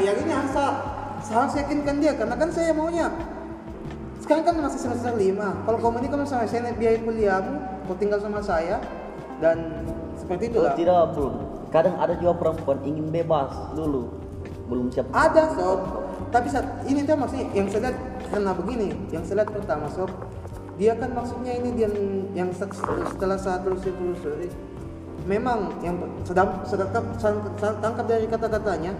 yang ini harus harus yakinkan dia karena kan saya maunya sekarang kan masih semester 5 kalau kamu ini kan sama saya biaya kuliahmu kau tinggal sama saya dan seperti itu Oh, lah tidak belum. Kadang ada juga perempuan ingin bebas dulu. Belum siap. ada sob tapi saat ini tuh maksudnya yang saya lihat karena begini yang saya lihat pertama sob dia kan maksudnya ini dia yang set- setelah saya telusuri telusuri memang yang sedang saya tangkap dari kata-katanya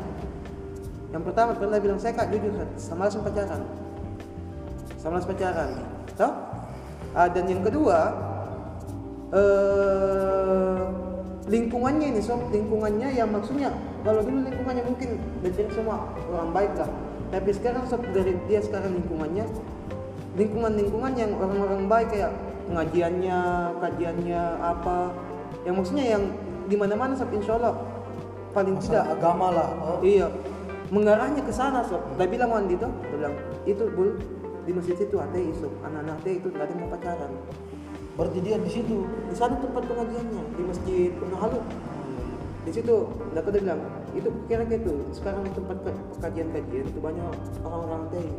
yang pertama pernah bilang saya kak jujur sama langsung pacaran. Sama langsung pacaran. Toh? Ah, dan yang kedua eh lingkungannya ini sob lingkungannya yang maksudnya kalau dulu lingkungannya mungkin tidak semua orang baik lah. Tapi sekarang sob dari dia sekarang lingkungannya lingkungan-lingkungan yang orang-orang baik kayak pengajiannya kajiannya apa yang maksudnya yang di mana-mana sob insya Allah paling tidak. Masalah agama lah. Oh. Iya, mengarahnya ke sana sob. Dia bilang Wandi tuh, dia bilang itu bul di masjid itu ateis sob. Anak-anak itu nggak ada yang mau pacaran. Berarti dia di situ. Di sana tempat pengajiannya di masjid Penahalu. Di situ, dia dia bilang itu kira-kira itu sekarang di tempat ke- kajian-kajian itu banyak orang-orang ateis.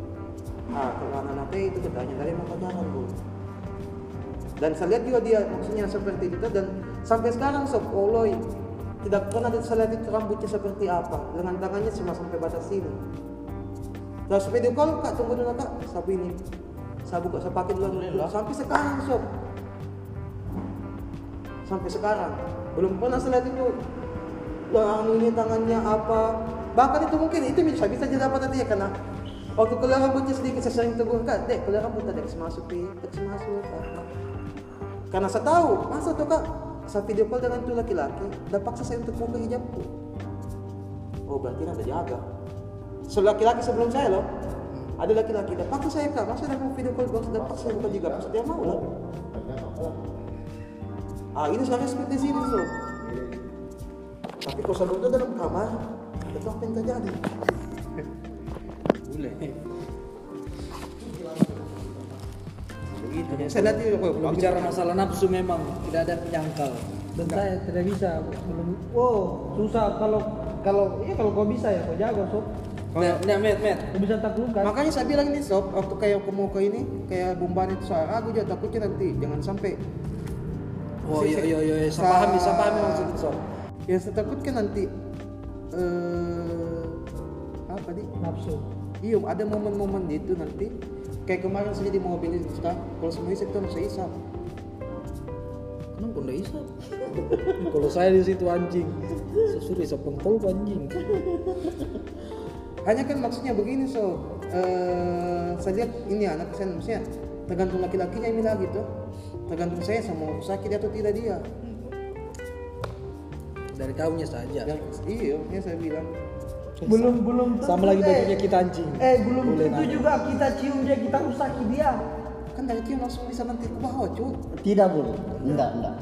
Ah, kalau anak-anak ateis itu katanya ada yang mau pacaran bul. Dan saya lihat juga dia maksudnya seperti itu dan sampai sekarang sob, Allah tidak pernah saya lihat rambutnya seperti apa. Dengan tangannya cuma sampai batas sini. Terus video call kak. Tunggu dulu kak, sapu ini, saya buka saya pakai dulu sampai sekarang sob, sampai sekarang. Belum pernah saya lihat itu yang ini tangannya apa. Bahkan itu mungkin itu bisa bisa jadi dapat nanti ya karena waktu keluar rambutnya sedikit saya sering tegur kak dek keluar rambut tadi masuk pi. Masuk. Apa karena saya tahu masa tuh kak saya video call dengan itu laki-laki dan paksa saya untuk buka hijabku. Oh berarti ada jaga. So laki-laki sebelum saya loh. Ada laki-laki dan paksa saya kak masa mau video call bang dan paksa saya buka juga. Maksudnya dia mau lah ah ini saya seperti sini so tapi kalau itu dalam kamar? Itu apa yang terjadi Boleh. Saya kok Kalau bicara masalah nafsu memang tidak ada penyangkal. Dan saya tidak bisa belum. Wow, susah kalau kalau iya kalau kau bisa ya kau jago sob. Nah, nah, met, met. Kau bisa taklukkan. Makanya saya bilang ini sob, waktu kayak aku mau ke ini, kayak bumbaan itu saya aku juga takutnya nanti jangan sampai. Oh iya iya iya, saya Sa- paham, saya paham maksud sob. Yang saya takutkan nanti eh apa di? Nafsu. Iya, ada momen-momen itu nanti kayak kemarin saya di mobil itu kan, kalau semua isap tuh saya isap. Kenapa kau isap? kalau saya di situ anjing. Saya suruh isap tuh anjing. Hanya kan maksudnya begini so, eh saya lihat ini anak saya maksudnya tergantung laki-lakinya ini lagi tuh, tergantung saya sama sakit atau tidak dia. Dari kaunya saja. Iya, ya saya bilang. Belum belum Sama lagi bajunya kita anjing. eh belum Boleh tentu nanya. juga kita cium dia kita rusaki dia Kan dari itu langsung bisa nanti ke bawah cuy. Tidak bro. Enggak enggak.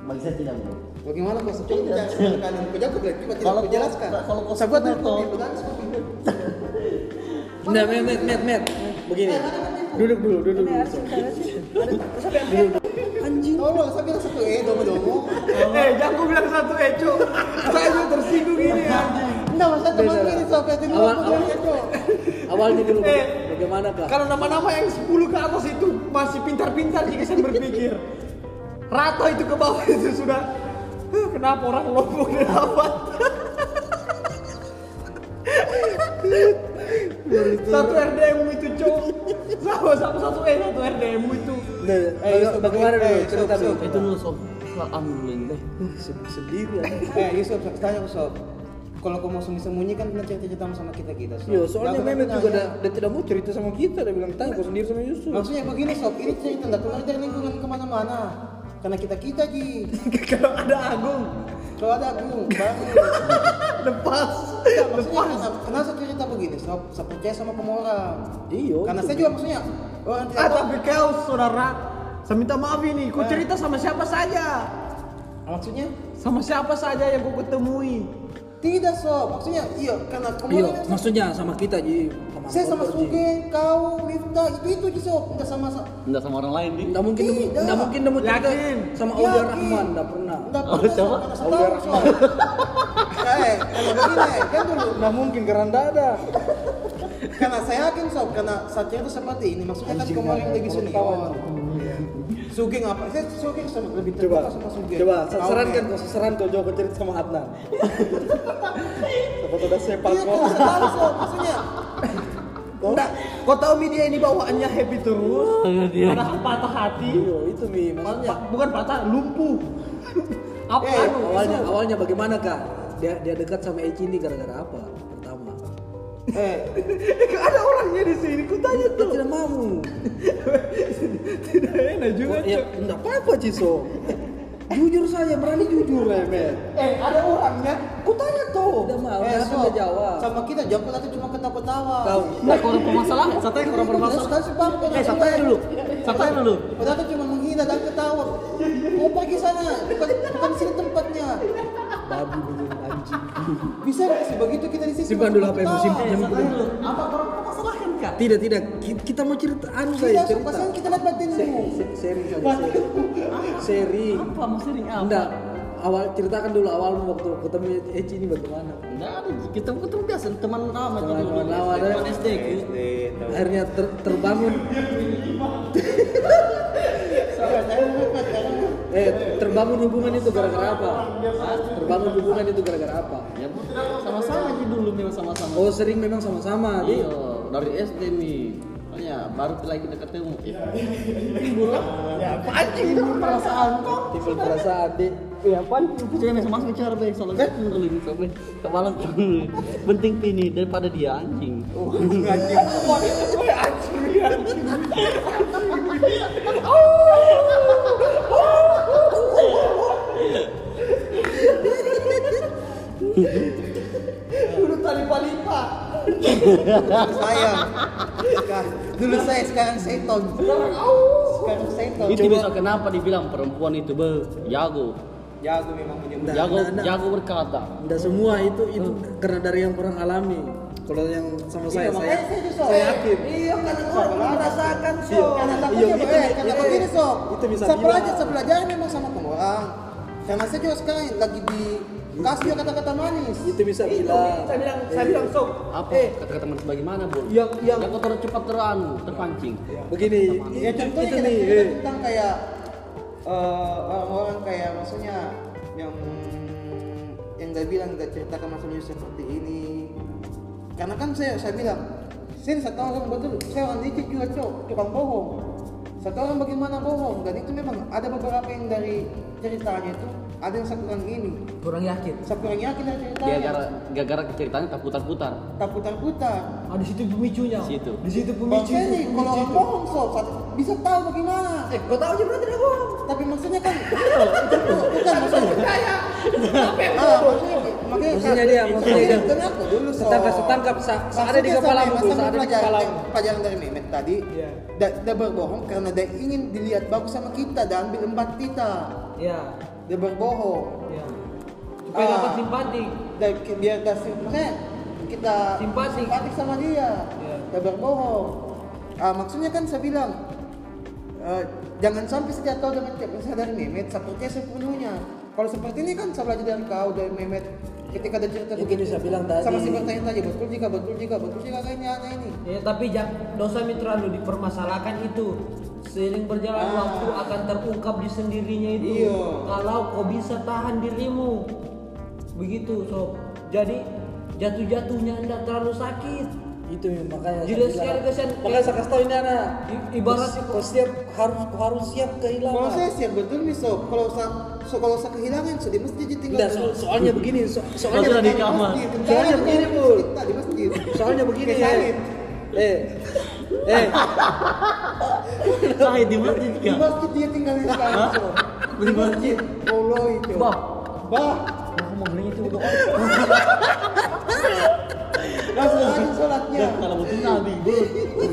Bagi saya tidak bro. Bagaimana kalau coba bicara sekali aku jago bilang coba tidak Kalau aku jelaskan. kau- kalau kau betul kopi. Nah, met, met, met, met. Begini. Duduk dulu, duduk dulu. sob. Anjing. Tolong, saya bilang satu eh domo domo. eh jangan gua bilang satu eh cok saya juga tersinggung ini anjing Enggak, masa teman dulu Awal, awal, ya, awalnya dulu Eh. bagaimana kah? kalau nama-nama yang 10 ke atas itu masih pintar-pintar jika saya berpikir Rata itu ke bawah itu sudah "Huh, kenapa orang lombok dan dapat satu RDM itu cok sama sama satu eh satu RDM itu Nah, Eh, Yusuf, bagaimana eh, dulu Yusuf, cerita dulu? Itu dulu sob. Alhamdulillah. Sendiri ya. Eh, Yusuf, tanya sob. Kalau kamu mau sembunyi kan pernah cerita-cerita sama kita kita. Sob. Yo, soalnya Jangan Mehmet pernah juga dia, dia tidak mau cerita sama kita, dia bilang kau sendiri sama Yusuf. Maksudnya begini sob, ini cerita enggak keluar dari lingkungan ke mana-mana. Karena kita kita ji. kalau ada Agung Kalau ada baru. lepas kenapa, kenapa saya cerita begini sob? Saya percaya sama orang. Iya. Karena saya juga maksudnya orang tidak ah tahu. tapi kau saudara saya minta maaf ini kau Eh. cerita sama siapa saja Maksudnya sama siapa saja yang kau ketemui tidak sob. Maksudnya iya karena kamu Iya, orang- maksudnya sama kita Ji. Sama saya sama. Suge, kau, Miftah, itu itu Ji sob. Enggak sama sama. Enggak sama orang lain nih. Nggak mungkin nemu, Tidak. nggak mungkin nemu Yakin? sama. Aulia Rahman, nggak pernah. Enggak Oh, pernah karena saya Aulia tahu sob. Eh, kalau begini, kan dulu Nggak mungkin karena ada. karena saya yakin sob karena saat itu seperti ini maksudnya kan kemarin lagi senior Sugeng apa? Saya Sugeng sama lebih Coba, terbuka sama Sugeng. coba Kau, sarankan men. kau saran kau jawab cerita sama Adnan. Siapa sudah sepak Iya, sob, maksudnya. Enggak, kau tahu media ini bawaannya happy terus. Ada patah hati. Iya, itu mi maksudnya. Bukan patah, lumpuh. Apa Eh, anu? Awalnya awalnya bagaimana kak? Dia dia dekat sama Eci ini gara-gara apa? Eh, ada orangnya di sini, ku tanya tuh. tidak mau. Tidak enak juga, Oh, ya, enggak apa-apa Ciso. Jujur saja, berani jujur ya, men. Eh, ada orangnya. Ku tanya tuh. Tidak mau, eh, udah jawab. sama kita jawab nanti cuma ketawa-tawa. Tahu. Nah, orang permasalahan, satu yang orang Terus permasalahan. sebab kau Eh, satu dulu. Satu dulu. Padahal tuh cuma menghina dan ketawa. Mau pergi sana, bukan bukan sini tempatnya. Babi. Bisa nggak sih begitu kita di sini? Simpan dulu apa yang simpan. Dulu. Apa orang permasalahan, Kak? Tidak, tidak. Ki- Kita mau cerita anu Tidak, saya sob, cerita. kita lihat batinmu. Se- se- Seri saja, seri. Seri. Apa mau sering apa? Enggak. Awal ceritakan dulu awalmu waktu ketemu Eci ini bagaimana? Enggak ada. Kita ketemu biasa teman lama Teman- dulu. teman lama, ada. Teman SD. Akhirnya ter- terbangun eh terbangun hubungan itu gara-gara apa? Hah? Terbangun hubungan itu gara-gara apa? Ya, sama-sama aja dulu memang sama-sama. Oh sering memang sama-sama. Iya, dari SD nih. Makanya baru lagi kita ketemu. Ya, anjing itu perasaan kok. timbul perasaan di Ya, apaan? Saya masih masuk bicara be, soalnya dulu ini sampai kepala dulu. Penting ini daripada dia anjing. Woi, anjing, anjing. Dulu tali palipa. saya Sekarang- dulu saya sekarang seton sekarang seton Itu bisa kenapa dibilang perempuan itu be jago. jago memang menyebut Jago nggak, nggak. jago berkata. Enggak semua itu itu karena dari yang pernah alami. Kalau yang sama saya, saya, makanya saya saya eh, yakin. Iya, karena orang merasakan Iya. so. karena Iya, takutnya itu eh, nih, karena iya. begini sob Itu bisa saya pelajar saya memang sama orang karena saya juga sekarang lagi di kasih juga kata-kata manis Itu bisa Itu, bilang. saya bilang, saya bilang so. Apa Eh, kata-kata manis bagaimana, Bu? yang yang Yang kotor cepat teranu, terpancing. Begini, ya contohnya itu kita nih. eh. tentang kayak eh, orang-orang kayak maksudnya yang yang dia bilang dia ceritakan masalahnya seperti ini karena kan saya saya bilang saya satu orang betul saya orang licik juga cok tukang bohong satu orang bagaimana bohong dan itu memang ada beberapa yang dari ceritanya itu ada yang saya kurang ini kurang yakin. saya kurang yakin dari ceritanya gara gara ceritanya tak putar-putar. tak putar-putar Ah, di situ pemicunya. Di situ. Di situ pemicu. Ferry, kalau orang bohong sob bisa tahu bagaimana eh, kau tahu aja berarti dia bohong. tapi maksudnya kan bukan maksudnya Kayak ah, maksudnya makanya Maksudnya dia, maksudnya dia. kenapa dulu so Setangkap setangkap sa, sa ada di kepalamu tuh, sa ada di kepalamu. pelajaran dari Mehmet tadi Iya. dia, berbohong karena dia ingin dilihat bagus sama kita dan ambil empat kita Iya. dia berbohong Iya. Supaya dapat simpati. dan biar dia sim- maksudnya kita Simpatik. simpatik sama dia Iya. dia berbohong ah, maksudnya kan saya bilang eh, jangan sampai saya tahu dengan saya dari Mehmet saya percaya sepenuhnya kalau seperti ini kan saya belajar dari kau dari Mehmet ketika ada cerita begitu bisa bilang tadi. sama si bertanya tadi betul jika betul jika betul jika kayaknya aneh ini Ya, tapi jangan dosa mitra lu dipermasalahkan itu. Seiring berjalan Ah. waktu akan terungkap di sendirinya itu. Iya. Kalau kau bisa tahan dirimu. Begitu, sob. Jadi jatuh-jatuhnya enggak terlalu sakit. Itu makanya. Jelas sekali kasihan. Makanya saya kasih tahu ini anak. Ibarat- kau, siap harus harus siap kehilangan. kalau saya siap betul nih sob kalau saya so, kalau saya kehilangan so di masjid tinggal Enggak, so- soalnya begini, so- soalnya di kamar. Soalnya begini, Bu. di masjid Soalnya begini ya. Eh. Eh, Saya di masjid di masjid dia tinggalin sekarang sob Di masjid. Allah itu Bah, bah ngomong itu udah. Langsung sholatnya. Kalau betul Nabi, Bu.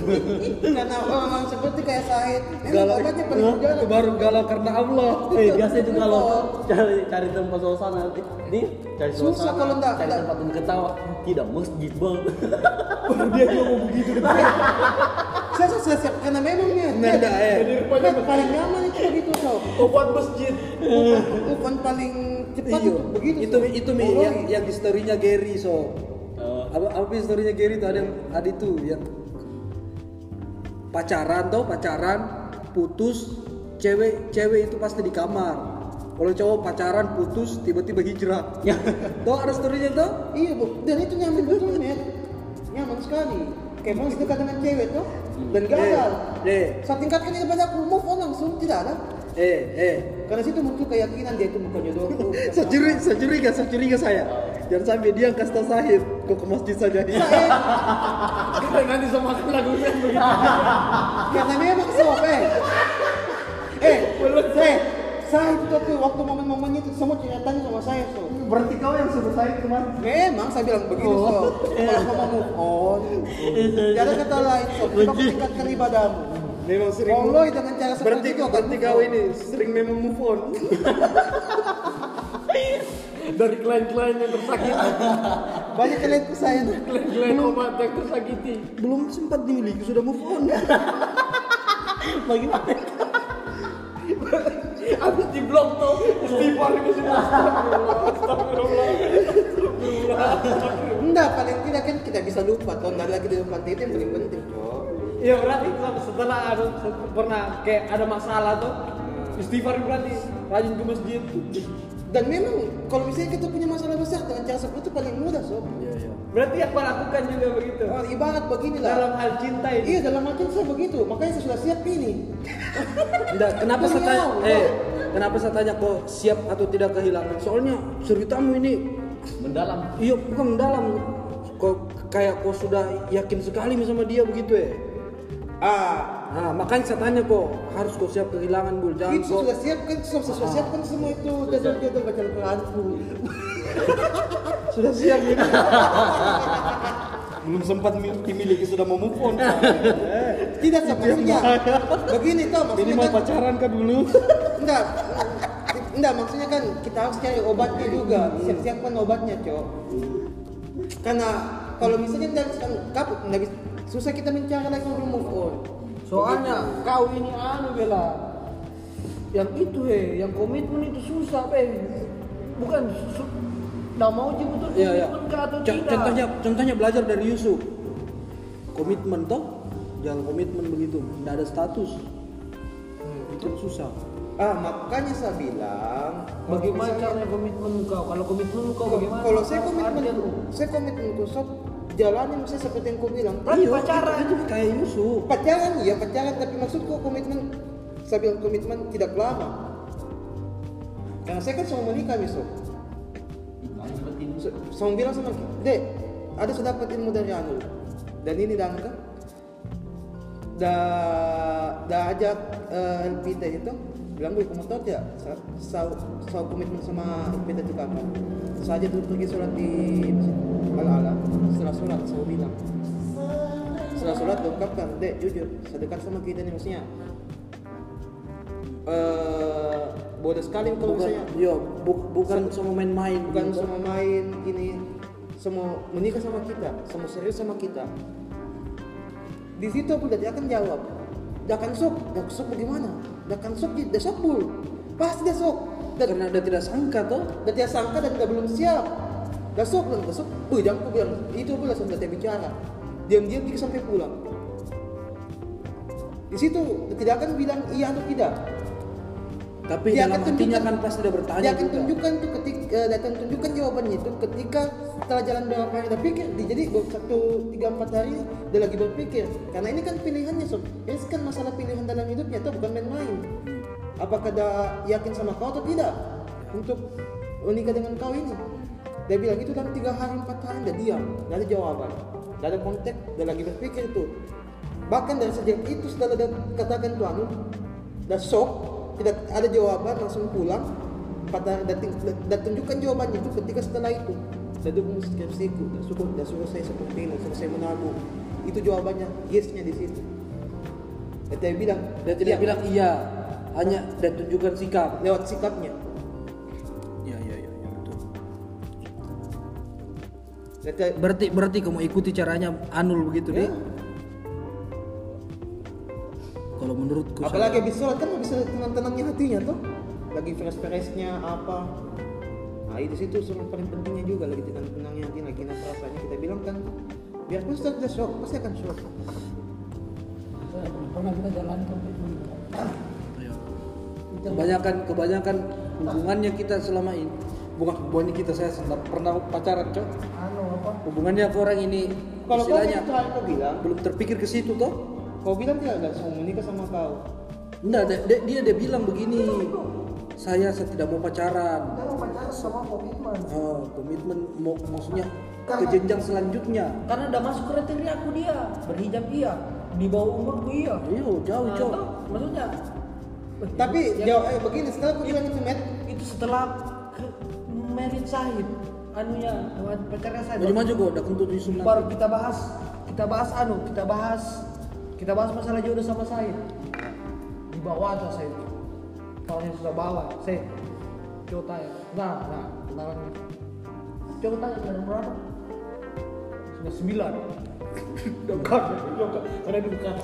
karena orang seperti kayak memang galau. obatnya Itu jalan baru galau karena Allah. Eh, biasa itu kalau cari cari tempat suasana. Nanti di cari Susah suasana, kalau enggak- cari tempat untuk ketawa. Tidak masjid bang. Dia juga mau begitu. Saya saya saya siap karena memang ya Nah, dah, eh. Met, paling nyaman itu begitu so Obat masjid. bukan paling cepat Iya, itu begitu itu itu Oh, yang yang historinya Gary so. Apa apa historinya Gary itu ada yang ada itu yang pacaran tau pacaran putus cewek cewek itu pasti di kamar. Kalau cowok pacaran putus tiba-tiba hijrah. Tau ada storynya tuh? Iya bu. Dan itu nyaman betul Met. Nyaman sekali. Kayak mau dekat dengan cewek tuh dan gagal. eh. Saat tingkatkan ini aku move on langsung tidak ada. Eh eh. Karena situ muncul keyakinan dia itu bukan jodohku saya curiga saya curiga saya curiga saya jangan sampai dia yang kasih tau Sahid kok ke masjid saja saya Kita nanti sama lagu band begitu. karena memang sob eh. Eh eh saya itu tuh waktu momen-momennya itu semua ceritanya sama saya sob Berarti kau yang suruh saya kemarin. Memang saya bilang begitu sob. Kalau mau move on, kata lain sob. Coba tingkatkan ibadahmu. memang sering Allah dengan cara seperti itu berarti kau ini sering memang move on Dari klien-klien yang tersakiti. banyak kalian ke saya. Klien-klien obat yang tersakiti. belum sempat dimiliki sudah move on Bagaimana? Habis di blok tuh. Istighfar itu semua. Enggak, paling tidak kan kita bisa lupa. Nggak ada lagi di depan itu yang paling penting, cok. Iya berarti setelah ada pernah kayak ada masalah tuh istighfar berarti rajin ke masjid. Dan memang kalau misalnya kita punya masalah besar dengan cara seperti itu paling mudah, sob. Berarti yang kau lakukan juga begitu. Oh, ibarat beginilah. Dalam hal cinta ini. Iya dalam hati saya begitu, makanya saya sudah siap ini. Enggak, kenapa saya tanya? Eh, kenapa saya tanya kok siap atau tidak kehilangan? Soalnya ceritamu ini Mendalam. iya bukan mendalam. Kok kayak kok sudah yakin sekali sama dia begitu ya? Ah, Nah, makanya saya tanya kok harus kok siap kehilangan bul jangan itu kok sudah siap kan, sudah, sudah siap kan semua itu jadwal-jadwal baca Al-Quranku. sudah siap ya. Belum sempat mi- dimiliki sudah mau move on. Tidak maksudnya. Begini toh maksudnya Minimal kan, pacaran kan dulu. enggak. Enggak, maksudnya kan kita harus cari obatnya juga. Siap-siapkan obatnya, Cok. Karena kalau misalnya kan kaput, enggak bisa susah kita mencari lagi belum move on. Soalnya kau ini anu bela. Yang itu he, yang komitmen itu susah be. Bukan su Nggak mau sih betul komitmen kah atau Co- tidak. Contohnya contohnya belajar dari Yusuf. Komitmen toh, jangan komitmen begitu. Tidak ada status. Itu susah. Ah, makanya saya bilang Bagaimana caranya komitmen kau? Kalau komitmen kau bagaimana? Kalau saya komitmen, saya komitmen sob jalanin saya seperti yang kau bilang. Berarti Iya, pacaran. Itu, itu kayak Yusuf. Pacaran ya pacaran tapi maksudku komitmen saya bilang komitmen tidak lama. Karena saya kan sama menikah besok. So- Sama bilang sama Dek, ada sudah dapat ilmu dari Anu dan ini dan kan dah dah ajak uh, LPT itu bilang gue kamu tidak saya saya saya komitmen sama itu kapan saja dulu pergi sholat di masjid ala ala setelah sholat saya bilang. Setelah sholat diungkapkan dek jujur saya dekat sama kita nih maksudnya. Eh bodoh sekali kalau Bukan, misalnya yo, bu- bukan sama main-main. bukan gitu. semua main ini semua menikah sama kita semua serius sama kita. Di situ aku dia akan jawab. Akan sok dia sok bagaimana dia akan sok dia sok bul pasti dia sok dan Karena dia tidak sangka toh. dan dia sangka dan dia belum siap. Dia sok bilang dia sok oh jangan aku bilang itu aku langsung dia bicara. Diam-diam dia sampai pulang. Di situ tidak akan bilang iya atau tidak Tapi Dia dalam akan hatinya kan pasti dia bertanya dia akan juga. tunjukkan tuh ketika dia akan tunjukkan jawabannya itu ketika setelah jalan beberapa hari dia pikir di- jadi satu tiga empat hari dia lagi berpikir karena ini kan pilihannya sob. Ini kan masalah pilihan dalam hidupnya itu bukan main-main. Apakah dia yakin sama kau atau tidak untuk menikah dengan kau ini? Dia bilang itu dalam tiga hari empat hari dia diam. Tidak ada jawaban. Tidak ada konteks dia lagi berpikir itu. Bahkan dari sejak itu setelah dia katakan tuh anu dia shock tidak ada jawaban langsung pulang pada dan, dan tunjukkan jawabannya itu ketika setelah itu saya dukung skripsiku dan suruh dan suruh saya seperti ini saya menabung itu jawabannya yesnya di situ dan dia bilang Dia tidak "Iya." bilang iya, hanya dia tunjukkan sikap. lewat sikapnya Iya, iya, iya, iya, betul. Dan Berarti berarti kamu ikuti caranya Anul begitu Ya. deh. Kalau menurutku apalagi habis sholat kan bisa tenang-tenangnya hatinya tuh. Lagi fresh-freshnya apa. Nah itu situ yang paling pentingnya juga lagi tenang-tenangnya hati lagi nafas rasanya kita bilang kan biarpun setelah kita shock pasti akan shock pernah kita jalan ke kebanyakan kebanyakan hubungannya kita selama ini bukan hubungannya kita saya tidak pernah pacaran cok. Anu apa? Hubungannya ke orang ini kalau istilahnya itu kau bilang belum terpikir ke situ toh kau bilang tidak ada mau menikah sama kau. Enggak dia, dia, dia, dia bilang begini saya saya tidak mau pacaran. Kita mau pacaran sama komitmen. Oh, komitmen mau maksudnya ke jenjang selanjutnya. Karena udah masuk kriteria aku dia berhijab iya di bawah umurku iya. Iyo, jauh Nah, toh, maksudnya tapi ya, jauh eh, begini setelah aku bilang itu met. itu setelah ke, merit sahid anunya pacarnya saya maju maju kok udah kentut baru kita bahas kita bahas anu kita bahas kita bahas masalah jodoh sama Said. Di bawah aja saya tahunnya sudah bawa saya coba tanya. Nah nah kenalannya coba tanya dari berapa sudah sembilan. Dekat dekat karena di dekat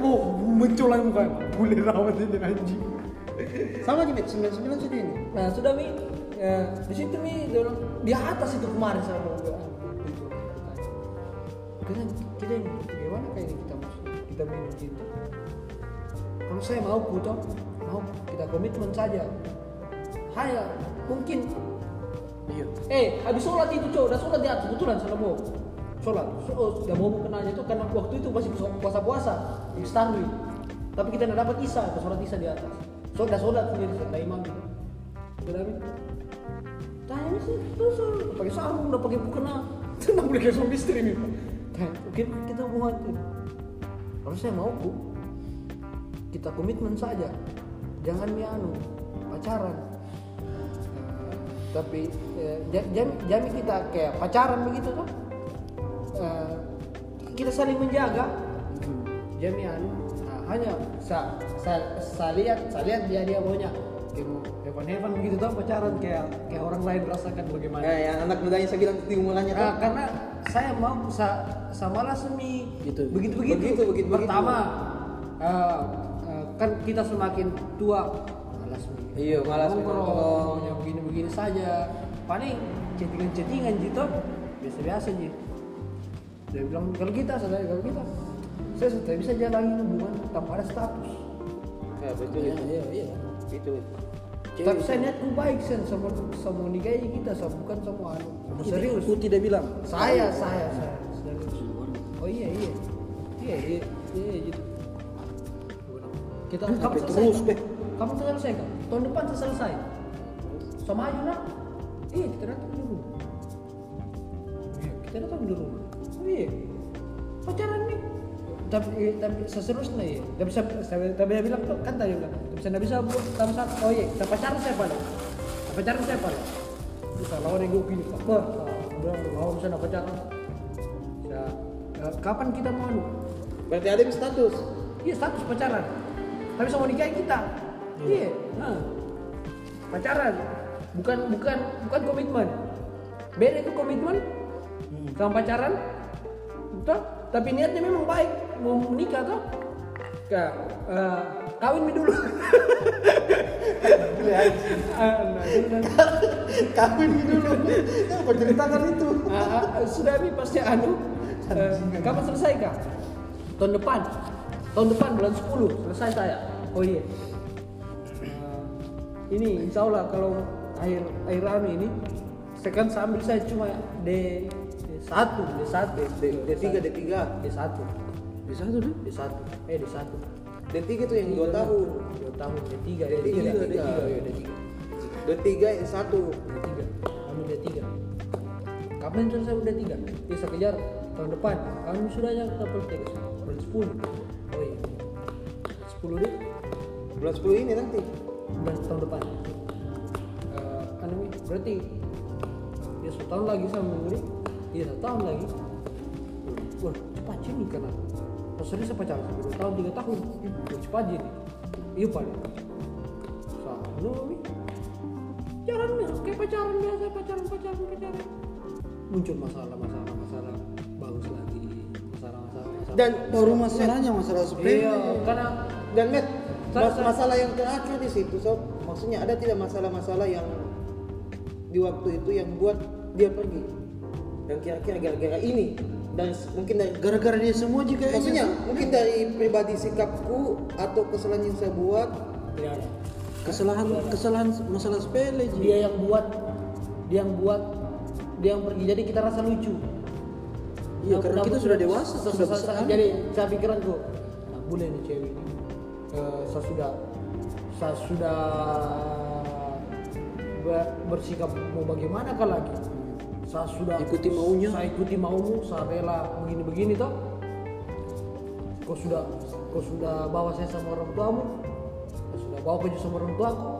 mau mencolok muka. Boleh rawat ini anjing. Sama aja met 99 sudah ini. Nah sudah mi, ya, di situ mi. Dia bilang, di atas itu kemarin sama gue. Kita kita ini kayak ini kita masuk kita minum cinta. Kalau saya mau putar, mau kita komitmen saja. Hanya mungkin iya Eh, habis sholat itu cowok, udah sholat di atas, kebetulan salah mau sholat. So, oh, udah mau kenanya itu karena waktu itu masih puasa puasa di Starwi. Tapi kita tidak dapat isya, pas sholat isya di atas. So, udah sholat sendiri, sudah imam. Sudah. Tanya sih, terus udah pakai sarung, udah pakai mukena. Tenang boleh kayak suami istri nih. Kita ini. Kalau saya mau bu, kita komitmen saja. Jangan mi anu, pacaran tapi eh, jam, jami kita kayak pacaran begitu kan Eh, kita saling menjaga jami anu nah, hanya sa, sa, saya lihat saya lihat dia dia maunya mau heaven heaven begitu tuh pacaran kayak kayak orang lain merasakan bagaimana. Ya yang anak mudanya saya bilang di umurannya Nah, kan karena saya mau sa, sama lah semi Gitu. begitu begitu Begitu, begitu, pertama eh, eh, kan kita semakin tua malas Iya, malas nongkrong maunya begini begini saja. Paling chattingan chattingan gitu biasa biasa aja. Dia bilang kalau kita sadar kalau kita? Saya sudah bisa jalani hubungan tanpa ada status. Ya betul iya. Iya iya itu. Tapi saya niatku baik sen sama sama nikahi kita sama bukan sama anu. Sama serius. aku tidak bilang. Saya saya saya. Serius. Oh iya iya. Iya iya iya gitu kita Tapi selesai terus? Beh. kapan selesai kan tahun depan saya selesai. Sama aja nak iya kita datang di rumah iya kita datang di rumah oh, iya. Pacaran nih tapi tapi seterusnya ya tapi bisa saya tapi dia bilang kan tadi bilang tapi saya nggak bisa buat sama sama oh iya kita pacaran siapa lah Kita pacaran siapa lah bisa lawan ego gini wah udah mau bisa nggak pacaran ya, kapan kita mau anu? berarti ada yang status Iya status pacaran. Tapi sama nikahin kita. Iya. Nah. Pacaran. Bukan bukan bukan komitmen. Beda itu komitmen sama pacaran. Betul? Tapi niatnya memang baik mau menikah tuh. Ka, eh, kawin mi dulu. Dulu kawin dulu apa ceritakan itu ah, sudah mi pasti anu. eh, kapan selesai kak? Tahun depan. Tahun depan bulan 10 selesai saya. Oh iya. Eh, ini insya Allah kalau akhir akhir anu ini saya kan sambil saya cuma D D1 D1 D tiga D tiga D1 di satu deh D1 eh D1 D tiga tuh yang dua tahun. Dua tahun D3 D3, D3 D3. D3 ya D3 D tiga yang satu. D3 kami D3 kapan selesai udah tiga? Bisa kejar tahun depan. Kami sudah yang dapat tiga bulan 10 oh iya. 10 deh. Bulan sepuluh ini nanti. Bulan tahun depan. Eh, anu Mi, berarti dia satu tahun lagi sama ini dia satu tahun lagi. Wah cepat sih karena serius saya pacaran sampai dua tahun tiga tahun. Cepat jadi iya paling sama Mi. Jalan kayak pacaran biasa pacaran pacaran pacaran muncul masalah masalah masalah. Bagus lagi. Masalah masalah masalah. Dan Baru masalahnya masalah sepele. Iya, karena dan net mas- masalah yang terakhir di situ sob. Maksudnya ada tidak masalah-masalah yang di waktu itu yang buat dia pergi? Dan kira-kira gara-gara ini dan mungkin dari Gara-gara dia semua juga maksudnya mungkin dari pribadi sikapku atau kesalahan yang saya buat tidak ada. kesalahan kesalahan masalah sepele Ji. Dia yang buat, dia yang buat, dia yang pergi. Jadi kita rasa lucu. Iya, karena kita sudah dewasa, Sa- sudah sa- sa- besar. Jadi saya pikiranku, nah boleh nih cewek ini. Eh, saya sudah, saya sudah ber- bersikap mau bagaimana kan lagi. Saya sudah Ikuti maunya. Saya ikuti maumu, saya rela begini-begini toh. Kau sudah, kau sudah bawa saya sama orang tuamu, kau sudah bawa kerja sama orang tuaku,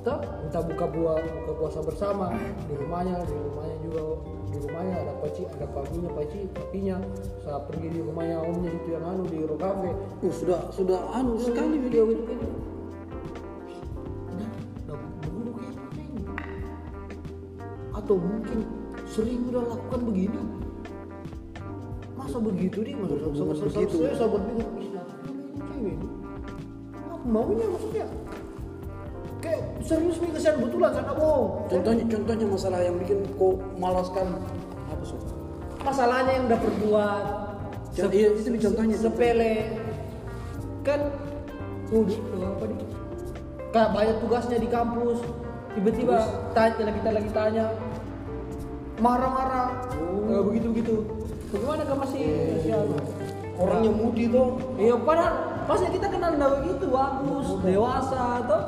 toh kita buka buah buka puasa bersama di rumahnya, di rumahnya juga di rumahnya ada paci, ada papinya, paci, papinya. Saya pergi di rumahnya omnya itu yang anu di Rokafe. Oh, sudah sudah anu sekali video gitu gitu. Nah, nah? Atau mungkin sering udah lakukan begini? Masa begitu nih? Masa sama- sama- begitu. Saya "Ih, nah, ini cewek ini. Apa maunya maksudnya? Kayak serius nih kesian betulan nggak bohong. Contohnya contohnya masalah yang bikin kok malaskan apa sob? masalahnya yang udah berbuat Contoh- iya, itu contohnya. sepele kan udah apa nih kayak banyak tugasnya di kampus tiba-tiba tanya kita lagi tanya marah-marah Eh, begitu begitu bagaimana kan masih masih anu? Orangnya mudi tuh. iya padahal masih kita kenal nggak begitu bagus dewasa tuh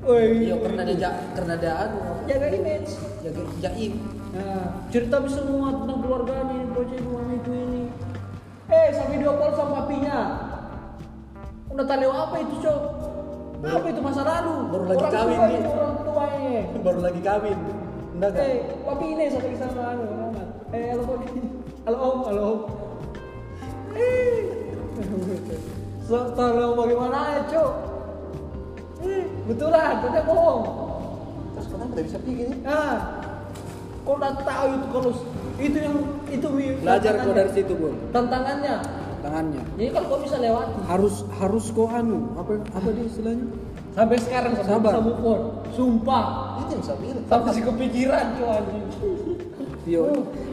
Woi, Iya karena dia karena dia jaga image jaga jaim. Nah, cerita semua tentang keluarganya, proyek rumahnya itu ini. Eh, saya video call sama papinya. Udah tahu apa itu, Cok? Apa itu masa lalu? Baru lagi Orang kawin tua nih. itu, Orang tuanya. Baru lagi kawin. Enggak kan? Eh, papi ini sampai ke sana anu, Muhammad. Eh, halo papi. Halo Om, halo Om. Eh. So, tolong bagaimana Cok? Eh, betulan, tidak bohong. terus kenapa tidak bisa nih Nah, kau udah tahu itu kalau itu yang itu Belajar tantangannya. dari situ, Bun. Tantangannya. Tangannya. Jadi kalau kau bisa lewati Harus harus kok anu apa apa dia istilahnya? Sampai sekarang sampai Sabar. bisa move on. Sumpah. itu yang saya bilang Sampai sih kepikiran cuy anjing. Iya.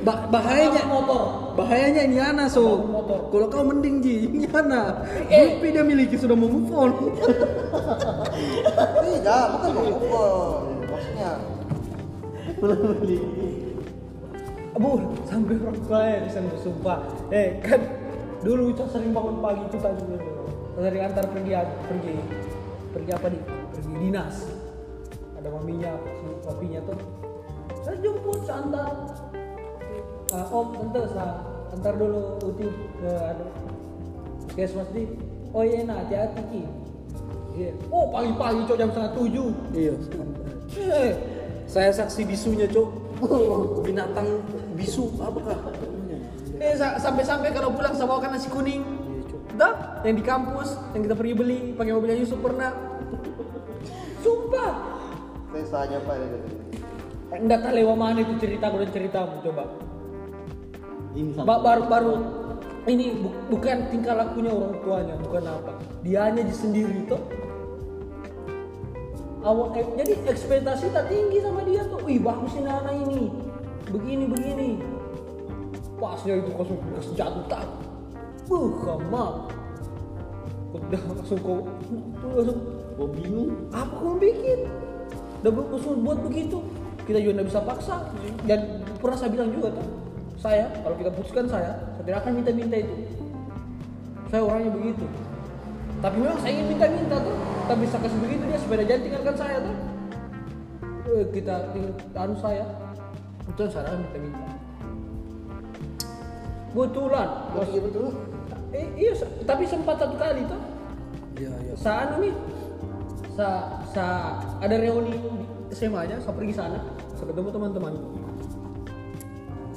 Ba- bahayanya motor. bahayanya ini Ana so. Kalau kau mending Ji, ini Ana. Eh. Tapi dia miliki sudah mau move on. tidak bukan mau move on maksudnya Abu, sampai orang tua ya bisa sumpah. Eh, kan dulu Cok sering bangun pagi itu tadi sering antar pergi pergi pergi apa nih? Pergi dinas. Ada maminya, si papinya tuh. Saya jemput, saya antar. Ah, om, tante, saya antar dulu Uti ke anu, puskesmas di. Oh iya, nah, hati-hati Ki. Iya. Oh, pagi-pagi Cok jam setengah tujuh. iya. Eh, Saya saksi bisunya, Cok. Binatang bisu apakah? Eh sa- sampai-sampai kalau pulang saya bawakan nasi kuning. Dah, yang di kampus, yang kita pergi beli pakai mobilnya Yusuf pernah. Sumpah. saya saja pak Enggak tahu lewat mana itu cerita dan ceritamu coba. Ini sama. Ba- baru baru ini bu- bukan tingkah lakunya orang tuanya, bukan apa. Dianya di sendiri tuh. Awal eh, jadi ekspektasi tak tinggi sama dia tuh. Wih, bagus ini anak ini. Begini begini. Pasnya itu langsung jatuh tak. Kamu. Udah langsung kau tuh langsung Gua bingung. apa kamu bikin? Udah bu- langsung buat begitu. Kita juga nggak bisa paksa. Dan pernah saya bilang juga tuh, saya kalau kita putuskan saya, saya tidak akan minta-minta itu. Saya orangnya begitu. Tapi memang saya ingin minta-minta tuh, tapi bisa kasih begitu dia dia jangan tinggalkan saya tuh. Eh, kita tinggal anu saya, itu saya minta-minta. Betulan, bos. iya betul Eh, iya, sa- tapi sempat satu kali tuh Iya, iya. saat anu nih sa, sa ada reuni SMA aja saya pergi sana saya ketemu teman-teman.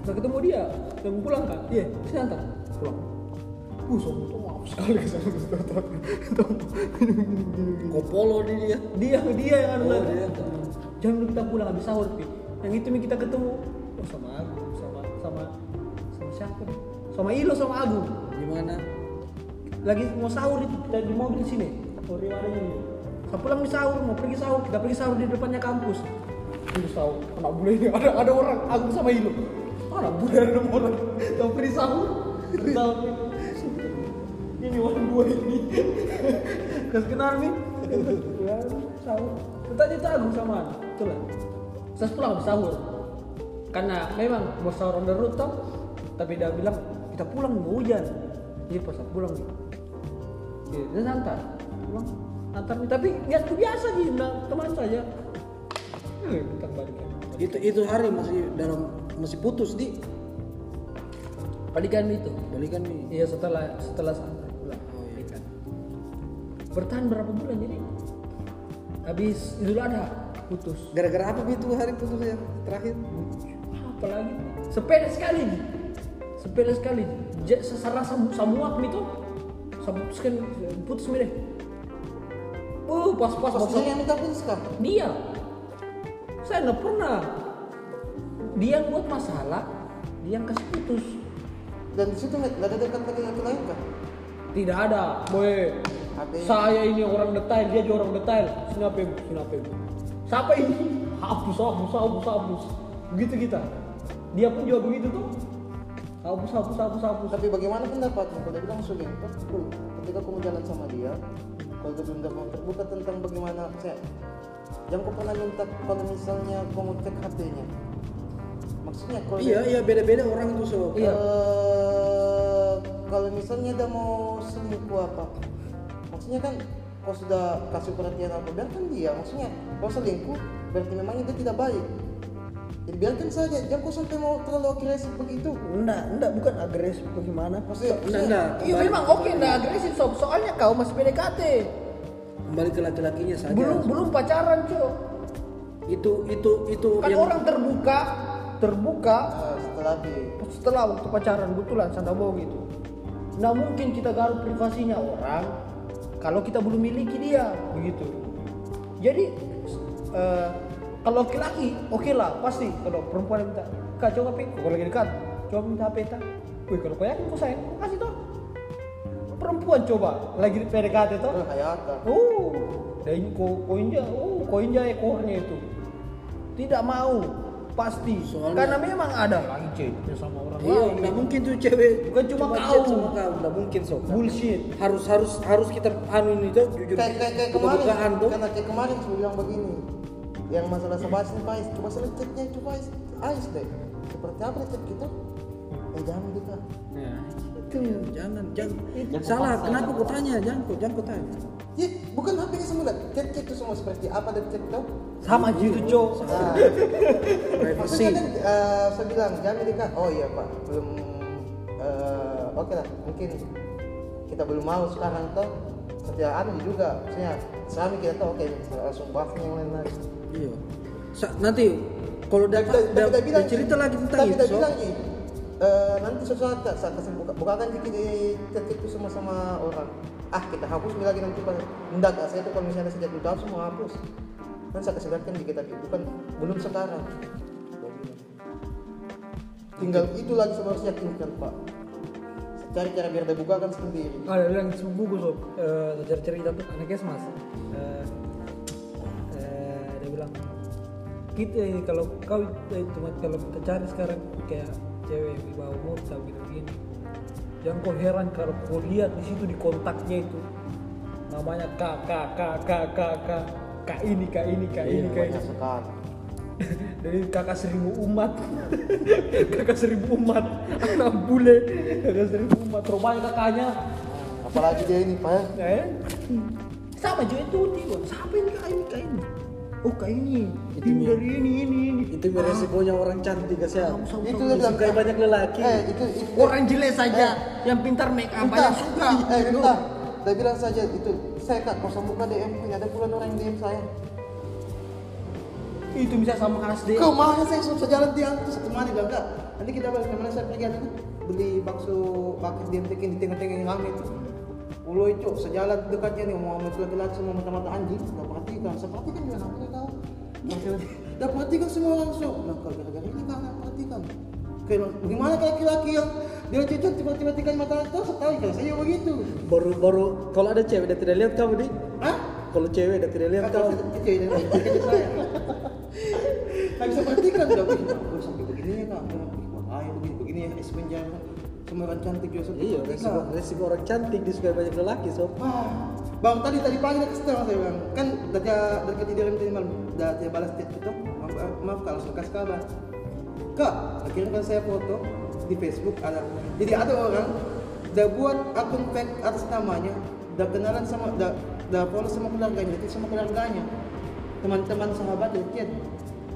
Saya ketemu dia yang pulang kan iya. Saya antar pulang. Uh sombong tuh maaf sekali sama Kopolo di dia. dia dia yang anu Oh, dia. jam dulu kita pulang habis sahur pi. Yang itu kita ketemu. Oh sama Agung sama sama sama siapa nih? Sama Ilo sama Agung Gimana? lagi mau sahur itu kita di mobil sini. Sore hari ini. Saya pulang di sahur mau pergi sahur kita pergi sahur di depannya kampus. Terus sahur anak bule ini ada ada orang aku sama Ilo. Anak bule ada orang. Mau pergi sahur. Ini orang dua ini. Kas kenal nih. Ya sahur. Tadi itu aku sama betul lah saya pulang sahur. Karena memang mau sahur on the road tapi dia bilang kita pulang mau hujan jadi pas aku pulang nih. Ya, dia santai pulang? Antar nih. Tapi niatku biasa nih nah, teman saja eh, kita balik Itu itu hari masih dalam masih putus di. Balikan itu. Balikan nih. iya setelah setelah santai pulang. Oh iya. Bertahan berapa bulan jadi? Habis idul adha putus. Gara-gara apa itu hari putus yang terakhir? apalagi sepele sekali sepele sekali Sam- samuak itu samu sekian putus mi deh. Oh pas pas Pas. Yang minta putus kan? dia. Saya nggak pernah. Dia yang buat masalah dia yang kasih putus. Dan di situ nggak ada dekat lagi laki lain kan? tidak ada boy. Saya ini orang detail dia juga orang detail. Apa ibu siapa ini? Hapus hapus hapus hapus. Begitu kita dia pun juga begitu tuh hapus hapus hapus hapus Tapi bagaimana pendapatmu? Kalau dia bilang sulit, kan? Betul. Ketika kamu jalan sama dia, kalau dia belum dapat terbuka tentang bagaimana saya, yang kau pernah minta kalau misalnya kamu cek HP-nya, maksudnya kalau Iya iya beda-beda orang itu so. Iya. Eh, kalau misalnya dia mau selingkuh apa maksudnya kan kau sudah kasih perhatian apa biarkan dia maksudnya kau selingkuh berarti memangnya dia tidak baik jadi biarkan saja jangan kau sampai mau terlalu agresif begitu. Enggak enggak bukan agresif bagaimana? Maksudnya, Enggak enggak. iya memang oke enggak agresif sob soalnya kau masih PDKT Kembali ke laki-lakinya saja. belum belum pacaran cok Itu itu itu kan orang terbuka terbuka. Eh, setelah di setelah waktu pacaran betulan sandabo gitu. Nggak mungkin kita garuk privasinya orang kalau kita belum miliki dia begitu. Jadi eh, kalau laki-laki oke lah pasti kalau perempuan minta kak coba pi kalau lagi dekat coba minta HP ta wih kalau kau yakin kau sayang kasih toh perempuan coba lagi di PDKT toh oh, hayata Oh, dan ko koinja, oh koinja ekornya itu tidak mau pasti Soalnya- karena memang ada lagi cewek sama orang Iya, lain. nggak mungkin tuh cewek Bukan cuma chat kau. sama kau, nggak mungkin sob. bullshit. Harus harus harus kita anu ini tuh jujur. kayak kayak kemarin tuh. karena kayak kemarin saya bilang begini yang masalah sebahas nih Pais coba salah chatnya coba Ais Ais deh seperti apa chat kita eh jangan kita Ya, itu jangan jangan. Jangan Salah, kenapa kau tanya? Jangan kau jangan kau tanya. ya bukan HP nya semula chat chat itu semua seperti apa dan chat tau Sama gitu, Cok. Nah, Privacy. kan eh, saya bilang jangan dekat. Oh iya pak, belum. eh, Oke lah, mungkin kita belum mau sekarang toh. Anu juga, maksudnya suami kita tahu oke langsung bahas yang lain lagi. Iya. Sa- nanti kalau udah tapi udah dia bilang cerita lagi tentang itu. Sob. bilang eh, nanti sesuatu saat kasih buka bukakan dikit di sama sama orang. Ah kita hapus lagi nanti pas enggak Kak, saya tuh kalau misalnya sejak hapus mau hapus. Kan saya kasih lihat kan dikit lagi, bukan belum sekarang. Tinggal itu lagi saya harus yakinkan Pak. Cari cara biar dia bukakan sendiri. Ada bilang sepupuku sob, eh, cerita tuh anak mas. Eh, eh, dia bilang kita ini kalau kau eh, cuma kalau kita cari sekarang kayak cewek di bawah umur tahu gitu gini. Jangan kau heran kalau kau lihat di situ di kontaknya itu namanya kak kak kak kak kak kak kak ini kak ini kak ini kak ini. Dari kakak seribu umat. Kakak seribu umat. Anak bule. Kakak seribu umat. Rupanya kakaknya. Apalagi dia ini Pak. ya. eh? Sama juga itu tiba siapa ini kak ini kak ini oh kak ini. Itu ini dari ini ini ini. Itu resikonya orang cantik guys ya. Itu dia bilang Disukai banyak lelaki. Eh itu itu orang jelek saja. Yang pintar make up banyak suka. Eh, entah. Dia bilang saja itu, saya kak kosong buka DM punya ada puluhan orang yang DM saya. Itu bisa sama SD Kau mana saya susah jalan dia terus satu mana bilang enggak. Nanti kita balik ke mana saya pergi anu beli bakso bakis di MTK di tengah-tengah yang rame itu. Ulo itu sejalan dekatnya nih mau sama laki-laki semua mata-mata anjing. Gak perhatikan, saya perhatikan juga namanya kau. Gak perhatikan semua so. Nah kalau gara-gara ini kau gak perhatikan. Kayak bagaimana kayak laki-laki yang dia cocok tiba-tiba tiga mata tuh tahu kan saya begitu Baru baru kalau ada cewek dan tidak lihat kamu di. Hah? Kalau cewek dan tidak lihat Kalau kamu. itu ini itu saya. Kan bisa perhatikan dong. Oh, sampai begini ya kak. Ah, begini begini ya. Es penjara. Semua orang cantik juga Iya, resiko, resiko orang cantik disukai banyak lelaki sob. Wah, bang tadi tadi pagi dia kesel saya bilang. Kan dari dari ketiduran tadi malam. Udah dia balas chat itu maaf, maaf kalau kasih kabar. Kak akhirnya kan saya foto di Facebook ada jadi ada orang udah buat akun fake atas namanya udah kenalan sama udah udah follow sama keluarganya itu sama keluarganya teman-teman sahabat dia chat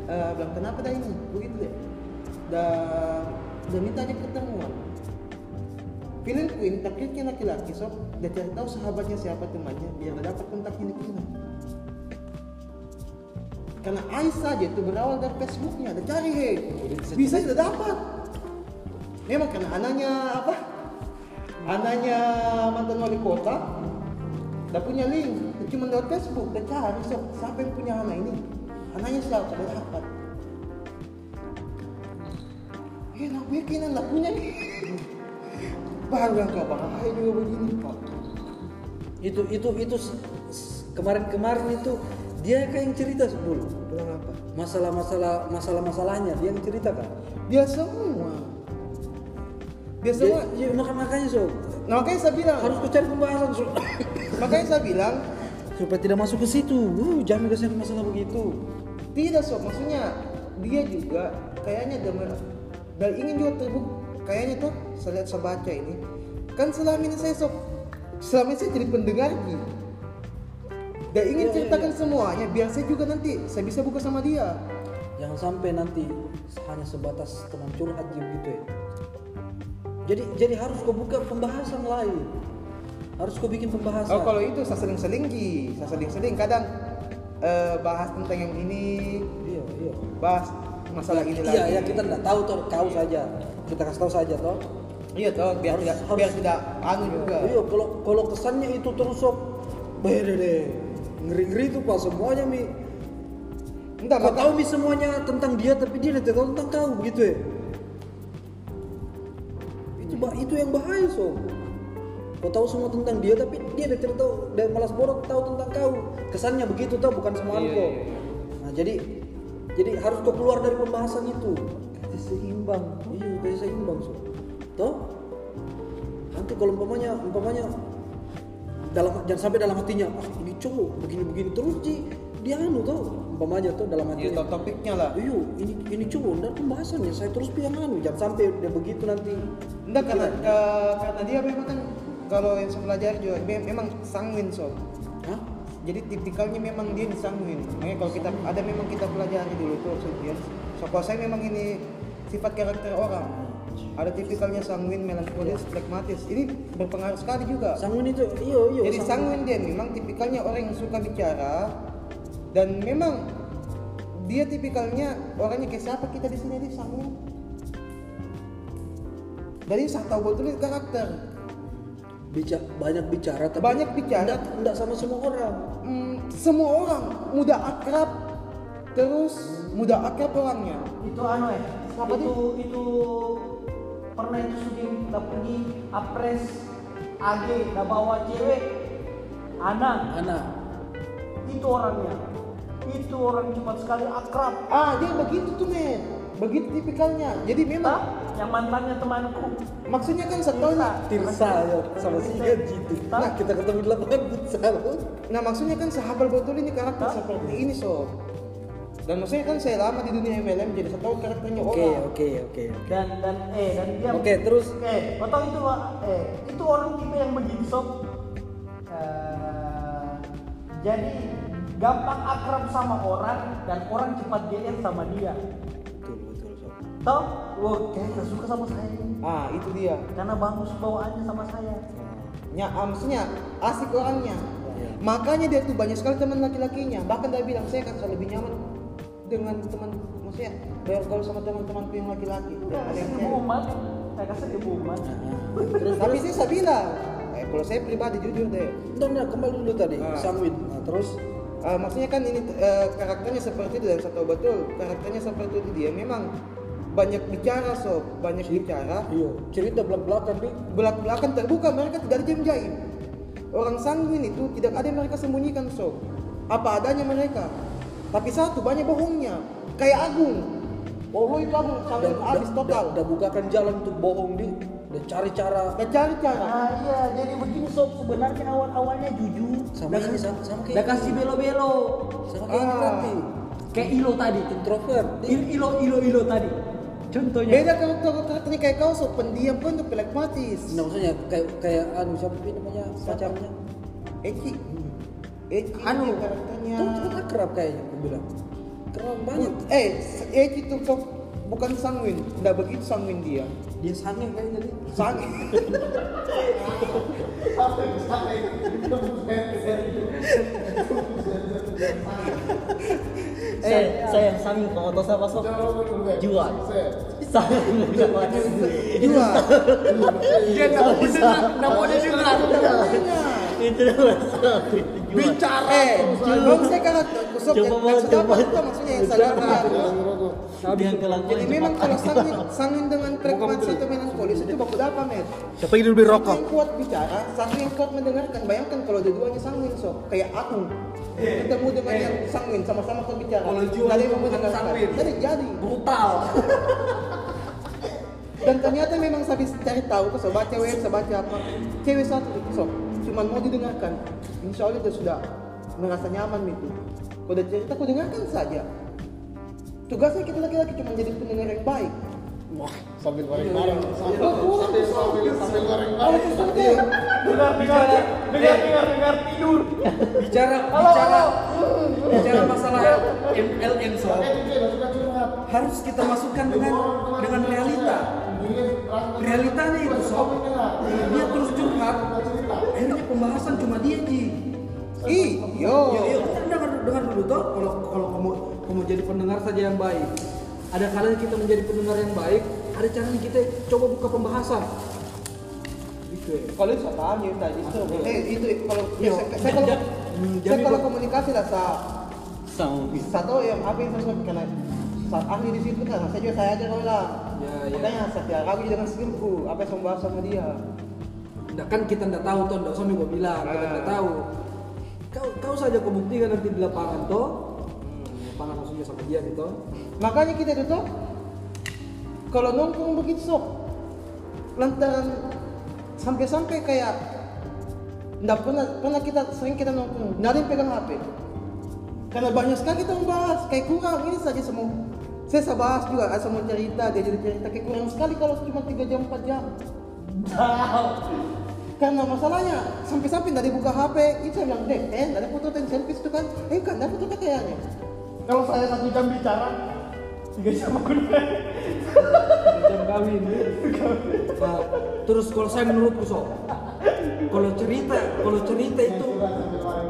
Eh, bilang kenapa dah ini begitu deh udah udah minta aja ketemuan Feeling Queen takutnya laki-laki sob dia cari tahu sahabatnya siapa temannya biar dia dapat kontaknya Nikina. Karena Ais saja itu berawal dari Facebooknya, dia cari he, bisa sudah dapat. Memang karena anaknya apa? Anaknya mantan wali kota, dia punya link, dia cuma lewat Facebook, dia cari sob siapa yang punya anak ini, anaknya siapa, dia dapat. Eh, nak bikin anak punya nih. Baru yang gak bahaya juga begini pak. Itu itu itu kemarin-kemarin itu dia kayak yang cerita dulu. Bilang apa? Masalah-masalah masalah-masalahnya dia yang cerita kan. Dia semua. Dia semua. ya, maka- makanya sob Nah, makanya saya bilang. harus cari pembahasan sob. Makanya saya bilang supaya tidak masuk ke situ. Uh, jangan ke sana masalah begitu. tidak sob. Maksudnya dia juga kayaknya mer- dan ingin juga terbuk. Kayaknya tuh saya lihat saya baca ini. Kan selama ini saya sob. Selama ini saya jadi pendengar Ki. Dan ingin iya, ceritakan iya. semuanya biar saya juga nanti saya bisa buka sama dia. Jangan sampai nanti hanya sebatas teman curhat gitu ya. Jadi jadi harus kau buka pembahasan lain. Harus kau bikin pembahasan. Oh kalau itu saya seling-seling Ki. Saya seling-seling kadang eh, bahas tentang yang ini, iya iya. bahas masalah ini lagi. Iya, ya kita nggak tahu toh, kau saja. Kita kasih tahu saja toh. Iya toh, biar Harus- tidak harus- biar tidak anu juga. Iya, kalau kalau kesannya itu terus sob, beda deh. Ngeri-ngeri itu pak semuanya mi. Enggak, Kau tahu mi semuanya tentang dia tapi dia tidak tahu tentang kau begitu ya. Itu itu yang bahaya sob. Kau tahu semua tentang dia tapi dia tidak tahu dan malas bodoh tahu tentang kau. Kesannya begitu tau bukan semua Iya, kau. iya, iya. Nah jadi jadi harus kau keluar dari pembahasan itu. Kasih seimbang. Iya, kayak seimbang so. Toh? Nanti kalau umpamanya umpamanya dalam jangan sampai dalam hatinya ah ini cowok begini-begini terus ji dia anu toh umpamanya tuh dalam Iya hatinya toh topiknya lah. Iya, ini ini cowok dan pembahasannya saya terus bilang anu jangan sampai dia begitu nanti. Enggak karena karena dia memang kan kalau yang saya pelajari juga me- memang sanguin sob. Hah? Jadi tipikalnya memang dia di sanguin. Makanya kalau kita ada memang kita pelajari dulu tuh sekian. So kalau saya memang ini sifat karakter orang. Ada tipikalnya sanguin, melankolis, flegmatis. Ini berpengaruh sekali juga. Sanguin itu iya iya. Jadi sanguin dia memang tipikalnya orang yang suka bicara dan memang dia tipikalnya orangnya kayak siapa kita di sini dia sanguin. Jadi saya tahu betul karakter. Bicara, banyak bicara tapi Banyak bicara. enggak, enggak sama semua orang. Hmm, semua orang mudah akrab terus mudah akrab orangnya. itu anu ya itu itu pernah itu syuting kita pergi apres AG udah bawa cewek anak Anak itu orangnya itu orang cepat sekali akrab Ah dia begitu tuh men, begitu tipikalnya. Jadi memang yang mantannya temanku maksudnya kan setelahnya. Tirsa ya sama si Gaji itu. Nah kita ketemu di lapangan futsal. Nah maksudnya kan sahabat betul ini karakter Hah? seperti ini so. Dan maksudnya kan saya lama di dunia MLM jadi saya tahu karakternya Oke orang. oke oke. dan dan eh dan dia Oke terus eh kau tahu itu eh itu orang tipe yang begitu sob Eh, jadi gampang akrab sama orang dan orang cepat GR sama dia Tahu? Wah, kayak nggak suka sama saya ini. Ah itu dia. Karena bagus bawaannya sama saya. Ya, maksudnya asik orangnya. Iya. Makanya dia tuh banyak sekali teman laki-lakinya. Bahkan dia bilang saya kan lebih nyaman dengan teman, maksudnya bergaul sama teman-teman yang laki-laki. Ya, Ada yang kasih cewek. boman. Saya kasih dia. Terus Tapi sih saya bilang, eh, kalau saya pribadi jujur deh. Bentar, bentar, kembali dulu tadi Ah. Nah, terus Ah, maksudnya kan ini eh, karakternya seperti itu dan saya tahu betul karakternya seperti itu dia memang banyak bicara sob banyak bicara Iya, cerita belak-belakan nih. belak belakan terbuka mereka tidak ada jaim orang sanguin itu tidak ada yang mereka sembunyikan sob apa adanya mereka tapi satu banyak bohongnya kayak Agung oh lo itu Agung sanguin habis total Udah bukakan jalan untuk bohong di. Udah cari cara dan cari cara Ah iya, jadi begini sob sebenarnya awal-awalnya jujur. sama ini sama, sama Udah kayak kasih belo-belo. sama kayak ini Ah. berarti. Kayak Ilo tadi. Introvert. Il- Ilo Ilo Ilo tadi. Contohnya. beda karakter karakternya kayak kau sob pendiam pun untuk pelekmatis Nah, maksudnya kayak kayak anu siapa sih namanya pacarnya? Eki Eki Anu. karakternya Tuh cepet akrab kayaknya aku bilang. Keren banget. eh Eki tuh sob bukan sanguin tidak begitu sanguin dia Dia sange kayaknya nih. sanguin Eh, saya yang sami kamu tahu siapa sob? Jual. Sami sama dua Dia nggak mau didengar, nggak mau. Itu masalah jual. Bicara. eh belum saya karakter sob Coba yang mau, sudah apa maksudnya yang sadar yang Jadi memang kalau sangin, sangin dengan pragmatis atau melankolis itu baku apa met? Siapa yang lebih rokok? yang kuat bicara, satu yang kuat mendengarkan. Bayangkan kalau dua-duanya sangin so, kayak aku ketemu dengan yang sangin sama-sama kuat bicara. Kalau jual yang mendengarkan. Jadi jadi. Brutal. Dan ternyata memang habis cari tahu tuh, so baca web, so baca apa. Cewek satu so, cuman mau didengarkan. Insya Allah dia sudah merasa nyaman itu. Kalau udah cerita, kau dengarkan saja. Tugasnya kita laki-laki cuma jadi pendengar yang baik. sambil goreng bareng sambil sambil sambil sambil goreng bareng Dengar, dengar, dengar, dengar, dengar, tidur. Bicara bicara bicara masalah MLM sob. Harus kita masukkan dengan dengan realita. Realitanya itu sob. Dia terus curhat. Akhirnya pembahasan cuma dia ji. Iyo. Yo, yo, dengar dengar dulu toh. Kalau kalau kamu kamu jadi pendengar saja yang baik. Ada kalanya kita menjadi pendengar yang baik. Ada caranya kita coba buka pembahasan. Gitu ya. Kalau saya paham ya tadi itu. Eh itu kalau Iya. saya, kalau saya kalau komunikasi lah sa satu yang apa yang saya karena saat ahli di situ kan saya juga saya aja kalau lah. Ya, ya. Makanya saya ragu dengan skillku apa yang saya bahas sama dia. Nggak, kan kita nggak tahu toh, nggak usah gue bilang, kita Ah. nggak tahu. Kau kau saja kau buktikan nanti di lapangan toh. Hmm, lapangan maksudnya sama dia gitu. Makanya kita itu tuh kalau nongkrong begitu sok lantaran sampai-sampai kayak nggak pernah pernah kita sering kita nongkrong nggak ada yang pegang HP karena banyak sekali kita membahas kayak kurang ini saja semua saya saya bahas juga asal mau cerita dia jadi cerita kayak kurang sekali kalau cuma 3 jam 4 jam karena masalahnya sampai-sampai nggak dibuka HP itu saya bilang deh eh nggak ada foto dan selfie itu kan eh kan ada foto kayaknya Kalau saya satu jam bicara, tiga jam aku Jam kawin. Nah, terus kalau saya menurutku so, kalau cerita, kalau cerita itu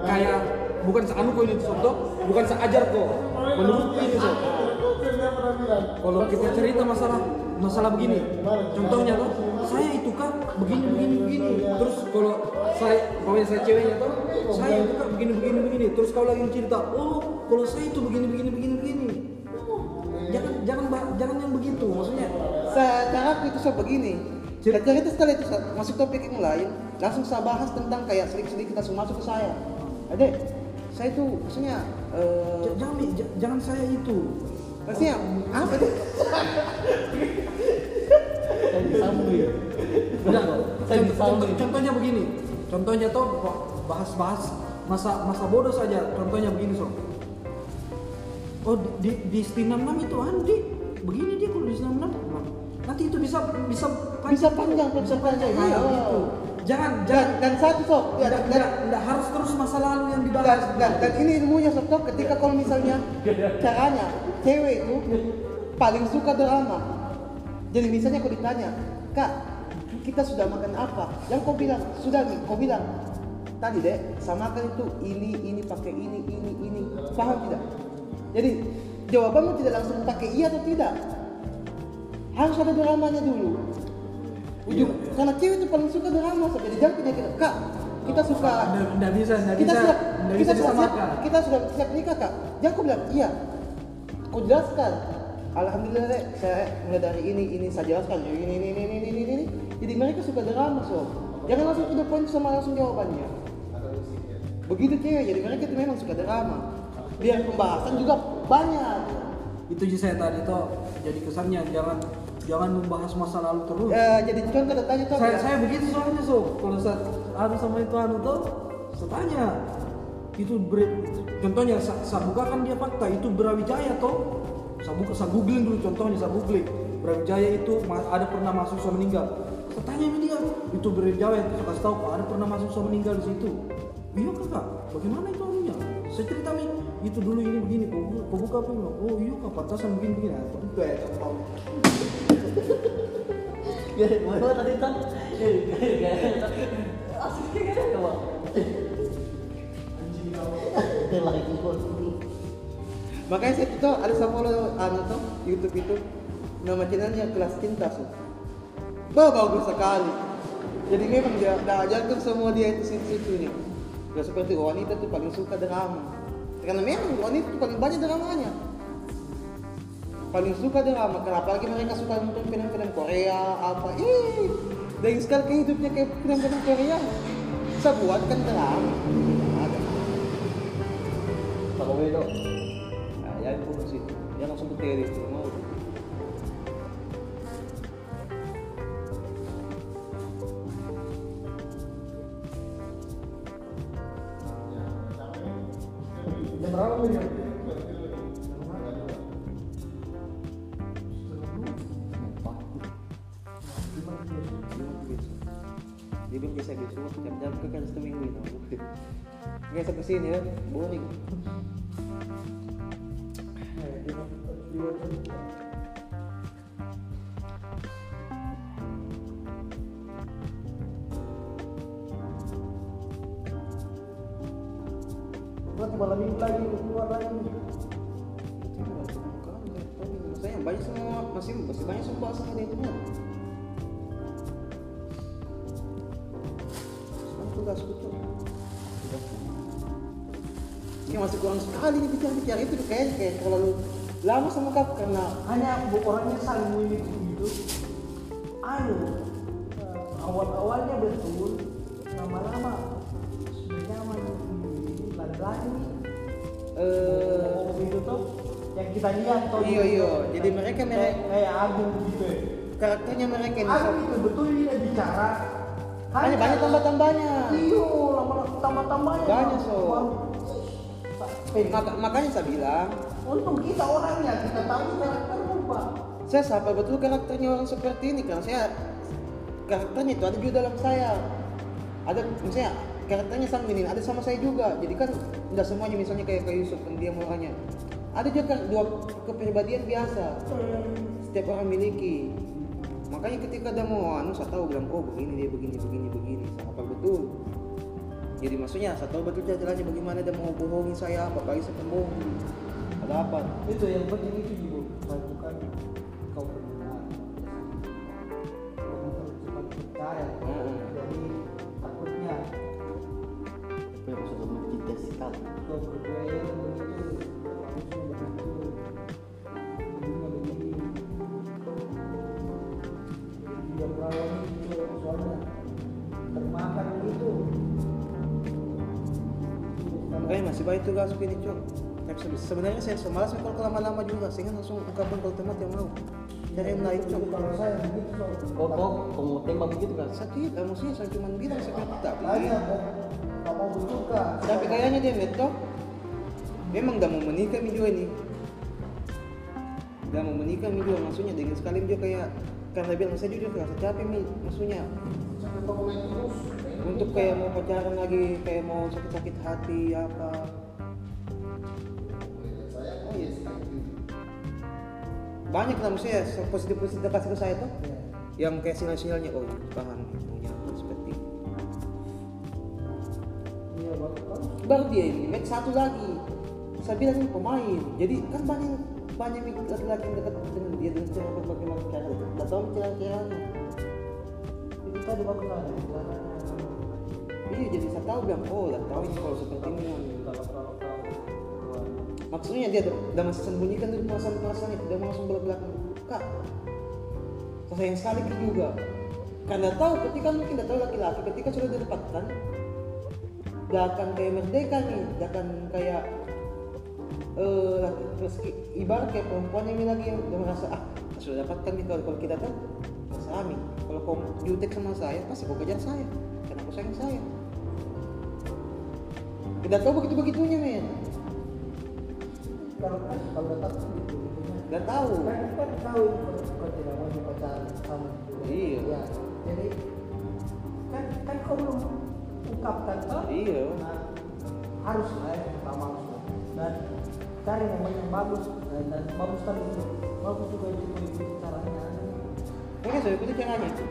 kayak bukan seanu kok ini sob toh, bukan seajar kok. Menurutku ini sob. Kalau kita cerita masalah masalah begini, contohnya tuh, saya itu kan begini. Terus kalau saya, pokoknya saya ceweknya tuh, saya itu kan begini begini begini. Terus kau lagi cerita, oh kalau saya itu begini begini begini begini. Jangan jangan jangan yang begitu, maksudnya. Saya cara itu saya begini. Cerita setelah itu saya masuk topik yang lain langsung saya bahas tentang kayak sedikit-sedikit langsung masuk ke saya. Ada? Saya itu maksudnya eh, J- jangan jangan saya itu. maksudnya apa itu? Enggak, contoh- contoh- contohnya begini. Contohnya toh bahas-bahas masa masa bodoh saja. Contohnya begini sob. Oh di di, di Steam 66 itu Andi begini dia kalau di Steam 66 nanti itu bisa bisa bisa panjang bisa panjang iya gitu. Jangan dan jangan dan satu sob ya, dan, harus terus masa lalu yang dan, dibahas. dan, dan ini ilmunya sob Sob, ketika kalau misalnya caranya cewek itu paling suka drama jadi misalnya kau ditanya kak kita sudah makan apa? Yang kau bilang sudah nih kau bilang. Tadi deh sama makan itu? Ini ini pakai ini ini ini. Paham tidak? Jadi jawabanmu tidak langsung pakai iya atau tidak? Harus ada dramanya dulu. Ujung karena cewek itu paling suka drama sob. jadi jangan punya kak kita suka. Nggak, nggak bisa, nggak kita bisa, kita bisa sudah siap kita sudah siap nikah kak. Jangan kau bilang iya. Kau jelaskan. Alhamdulillah Rek, saya mulai dari ini ini saya jelaskan. Ini ini ini ini ini, ini. Jadi mereka suka drama so jangan langsung the point sama langsung jawabannya. Begitu cewek. Jadi mereka itu memang suka drama. Biar pembahasan juga banyak. Itu sih saya tadi toh jadi kesannya jangan jangan membahas masa lalu terus. Eh, jadi contoh datanya tuh saya saya begitu soalnya so kalau saat anu sama itu anu tuh saya tanya. Itu ber- contohnya saya, saya bukakan dia fakta. Itu Brawijaya toh saya buka saya googling dulu contohnya saya googling. Brawijaya itu ada pernah mahasiswa meninggal saya tanya sama dia. Itu itu saya kasih tahu "Pak, ada pernah mahasiswa meninggal di situ? Iya kakak. Bagaimana itu anunya? Saya cerita nih itu dulu ini begini kau buka, kau buka apa ini?" oh iya kak. Pantasan begini begini. Nah, aku buka ya saya tahu Ya, mana tadi kan? Asik kayak gini coba. Anjing lagi gua. makanya saya tuh ada sama lo anu tuh YouTube itu. Nama channelnya kelas cinta so bah bagus sekali. Jadi memang dia dah ajarkan semua dia itu situ-situnya Gak seperti wanita tuh paling suka drama. Karena memang wanita tuh paling banyak dramanya. Paling suka drama. Kenapa lagi mereka suka nonton film-film Korea apa ih. Dan sekali ke hidupnya kayak film-film Korea. Saya buatkan drama. Ada. Kalau bedo. Nah, ya itu sih. Dia langsung ke sini ya, boring. Nih bicara-bicara itu kayak kayak terlalu lama sama kau karena hanya bu- orangnya saling memiliki gitu. Anu eh, awal-awalnya betul lama-lama sudah nyaman. Lagi-lagi eh. Itu tuh yang kita lihat tuh. Iya, iya. Jadi mereka- mereka- kayak Agung gitu ya. Karakternya mereka ini Agung itu betul dia bicara. Banyak banyak tambah-tambahnya. iyo lama-lama tambah-tambahnya. Banyak, so. Eh, Maka- makanya saya bilang. Untung kita orangnya kita tahu karakter pak. Saya sapa betul karakternya orang seperti ini karena saya karakternya itu ada juga dalam saya. Ada misalnya karakternya sama ini ada sama saya juga. Jadi kan tidak semuanya misalnya kayak kayak Yusuf pendiam orangnya ada juga kan dua kepribadian biasa. Setiap orang miliki. Makanya ketika ada mau anu saya tahu bilang oh begini dia begini begini begini. Apa betul jadi maksudnya saya tahu betul jalannya bagaimana dia mau bohongi saya apa kali saya pembohong ada apa? Itu yang penting itu juga tugas pilih cok. Tapi se- sebenarnya saya semalas kalau lama-lama juga, sehingga langsung ungkapkan kalau teman yang mau. Cari yang lain cok. kalau saya begitu soal Kok kok kau mau tembak begitu kan? Saya tidak, maksudnya saya cuma bilang seperti tapi. Kok Tapi kayaknya dia metok. Memang dah mau menikah mi juga ini. Dah mau menikah mi juga, maksudnya dengan sekali juga kayak karena bilang saya jujur rasa capek mi, maksudnya untuk kayak mau pacaran lagi, kayak mau sakit-sakit hati apa. Banyak lah maksudnya positif positif kasih ke saya tuh. Yang kayak sinyal sinyalnya oh paham maunya apa seperti iya baru baru dia ini match satu lagi. Saya bilang ini pemain. Jadi kan banyak banyak laki-laki yang dekat dengan dia dengan cara berbagai macam cara. Tidak tahu cara caranya itu tadi bagus kan iya jadi saya tahu bilang oh tidak tahu ini kalau seperti ini. Kalau maksudnya dia udah masih sembunyikan dulu perasaan-perasaan itu dia langsung belak belakang kak saya sayang sekali juga. Karena tahu ketika mungkin tidak tahu laki-laki ketika sudah didapatkan dia akan kayak merdeka nih dia akan kayak eh laki- meski ibarat kayak perempuan yang lagi yang udah merasa ah sudah dapatkan nih kalau kalau kita tuh suami kalau kau jutek sama saya pasti kau kejar saya. Karena kau sayang saya. Tidak tahu begitu begitunya men kalau kan kalau udah tahu gitu. Gitu tidak tahu kan kan tahu kau tidak mau pacaran sama Iya. ya jadi kan kan kau belum ungkapkan toh? Iya. Nah, harus lah yang pertama harus dan cari momen yang bagus. Dan, dan bagus tadi itu. Bagus juga itu caranya. Oke, saya ikuti caranya itu.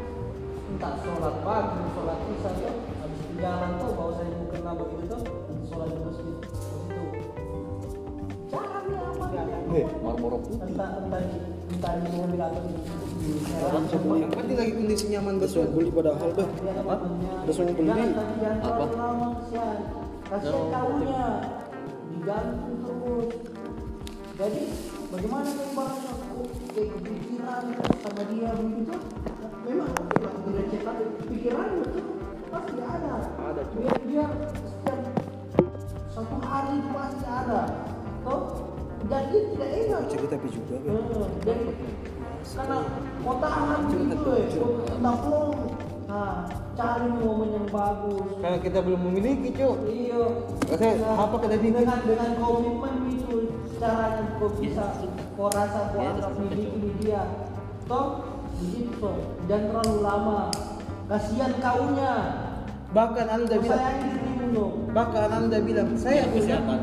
entah sholat pagi sholat isya tuh habis itu jalan tuh bawa saya kena begitu tuh sholat di masjid Orang semua Yang penting lagi kondisi nyaman beli padahal dah. apa? Udah semua beli. Apa? kasihan. Digantung terus. Jadi bagaimana kayak kepikiran sama dia begitu? Memang tidak cepat pikiran itu pasti ada. Ada. Biar dia setiap satu hari pasti ada. Toh jadi tidak enak. Jadi tapi juga Bang. Hmm, jadi karena kotaan gitu eh, tak plong. Nah, cari momen yang bagus. Karena kita belum memiliki, Cuk. Iya. Rasanya apa kita bikin? dengan dengan komitmen itu caranya kau bisa kau rasa kau Ya, anggap terus miliki di dia. Toh begitu toh. Jangan terlalu lama. Kasihan kaunya. Bahkan Anda bilang, bahkan Anda bilang, saya punya kesehatan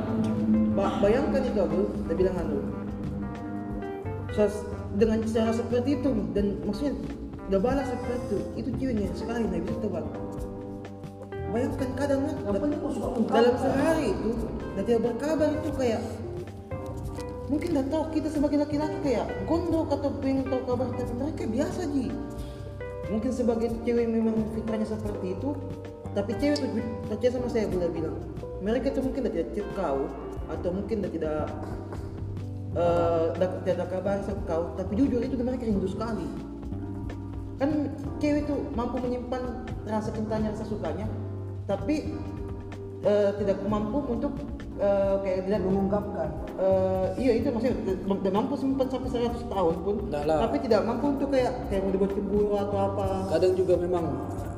Ba- bayangkan itu Abdul, dia bilang anu. Dengan cara seperti itu dan maksudnya udah balas seperti itu, itu ceweknya sekali nggak bisa tebak. Bayangkan kadang kan dalam sehari itu dan tidak berkabar itu kayak mungkin nggak tahu kita sebagai laki-laki kayak gondok atau pengen tahu kabar tapi mereka biasa ji. Mungkin sebagai cewek memang fitrahnya seperti itu tapi cewek tuh percaya sama saya boleh bilang. Mereka tuh mungkin tidak chat kau atau mungkin tidak eh dah- tidak sama kau tapi jujur itu mereka rindu sekali kan cewek tuh mampu menyimpan rasa cintanya rasa sukanya tapi eh, tidak mampu untuk eh, kayak tidak mengungkapkan. Eh, iya itu maksudnya tidak mampu simpan sampai 100 tahun pun lah. tapi tidak mampu untuk kayak kayak mau dibuat cemburu atau apa Kadang juga memang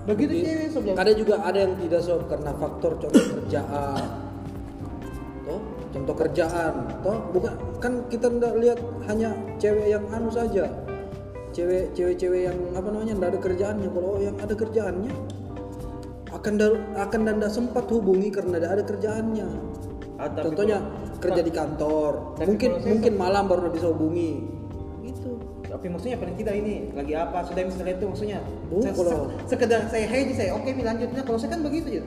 begitu cewek sebelah Kadang juga ada yang tidak sob karena faktor contoh kerjaan. Toh, contoh kerjaan. Toh, bukan kan kita tidak lihat hanya cewek yang anu saja. Cewek cewek-cewek yang apa namanya tidak ada kerjaannya. Kalau yang ada kerjaannya akan da- akan tidak sempat hubungi karena tidak ada kerjaannya. Ah, Contohnya kalau- kerja di kantor, mungkin mungkin malam baru bisa hubungi. Gitu. tapi maksudnya paling tidak ini lagi apa sudah misalnya itu maksudnya Oh, saya, kalau- se- sekedar saya hey saya oke mi lanjutnya kalau saya kan begitu ya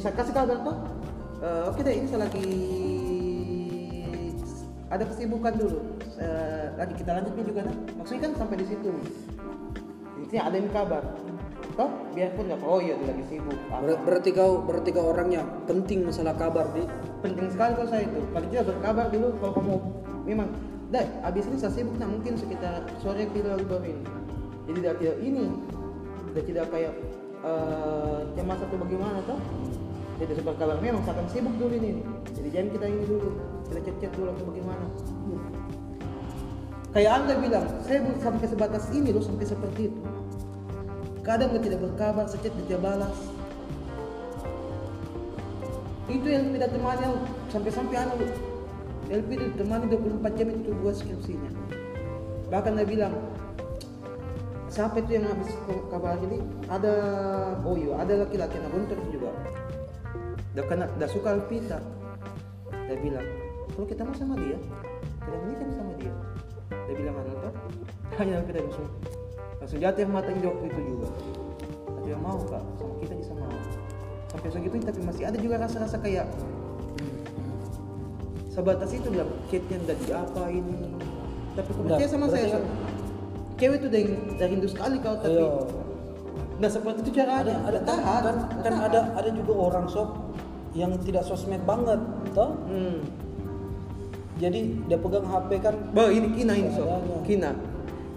saya kasih kabar tuh eh, oke deh ini saya lagi ada kesibukan dulu. Eh, lagi kita lanjutnya juga nah maksudnya kan sampai di situ intinya ada yang kabar. Toh biarpun nggak oh iya dia lagi sibuk. Ber- berarti kau berarti kau orangnya penting masalah kabar di penting sekali kalau saya itu. Paling tidak berkabar dulu kalau kamu memang dah habis ini saya sibuk nah mungkin sekitar sore kita baru ini. Jadi tidak tidak ini tidak tidak kayak eh cemas atau bagaimana toh. Tidak bisa berkabar memang saya akan sibuk dulu ini jadi jangan kita ini dulu kita chat dulu atau bagaimana. Kayak anda bilang saya belum sampai sebatas ini loh sampai seperti itu. Kadang dia tidak berkabar sechat dia tidak balas. Itu yang tidak temani sampai-sampai anu LP itu temani 24 jam itu buat skripsinya. Bahkan dia bilang siapa itu yang habis kabar jadi ada oh iya ada laki-laki yang runtuh juga. Dia kena dia suka Alpita dia bilang kalau kita mau sama dia kita menikah sama dia. Dia bilang toh hanya Alpita langsung langsung jatuh mata waktu itu juga. Dia mau kak? Sama kita bisa mau sampai segitu tapi masih ada juga rasa-rasa kayak sebatas itu bilang chatnya udah di apa ini tapi kok percaya sama saya kan- cewek itu udah udah rindu sekali kau tapi Iya. nggak seperti itu caranya ada ada kan, tahan kan, kan ada ada juga orang sob yang tidak sosmed banget toh hmm. jadi dia pegang HP kan Bah, ini kina ini. Adanya. Kina.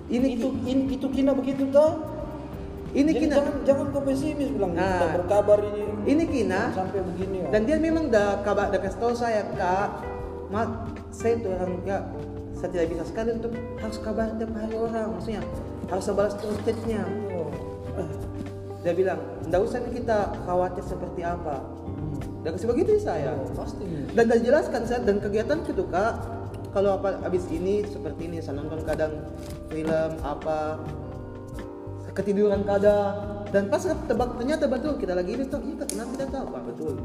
Ini itu itu kina begitu toh ini Jadi kina. jangan jangan kau pesimis bilang Nah. "Tak berkabar ini Ini kina. sampai begini ya. Dan dia memang dah kabar dah kasih tahu saya kak, mak saya tuh orang kak saya tidak bisa sekali untuk harus kabar tiap hari orang, maksudnya harus balas terus chatnya. Oh. Dia bilang, tidak usah kita khawatir seperti apa. Dan kasih begitu saya. Oh, pasti. Dan dan jelaskan saya dan kegiatan itu kak, kalau apa habis ini seperti ini saya nonton kadang film apa ketiduran kadang. Dan pas tebak ternyata betul kita lagi ini tuh iya kenapa tidak tahu? Pak, betul.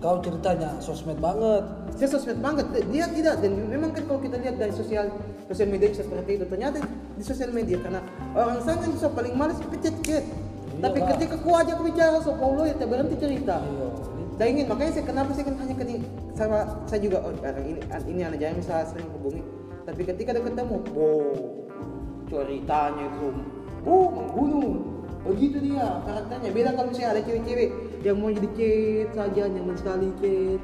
Kau ceritanya sosmed banget. Saya sosmed banget. Dia tidak dan memang kan kalau kita lihat dari sosial sosial media seperti itu. Ternyata di sosial media karena orang sana so paling males pencet chat tapi Kak. ketika ku ajak bicara so Paulo ya berhenti cerita. Iya. dan ingin makanya saya kenapa saya kan hanya ketik sama saya juga oh orang ini ini anak jangan bisa sering hubungi. Tapi ketika ada ketemu wow ceritanya itu oh membunuh. Begitu dia karakternya. Beda kalau misalnya ada cewek-cewek yang mau jadi chat saja nyaman sekali chat.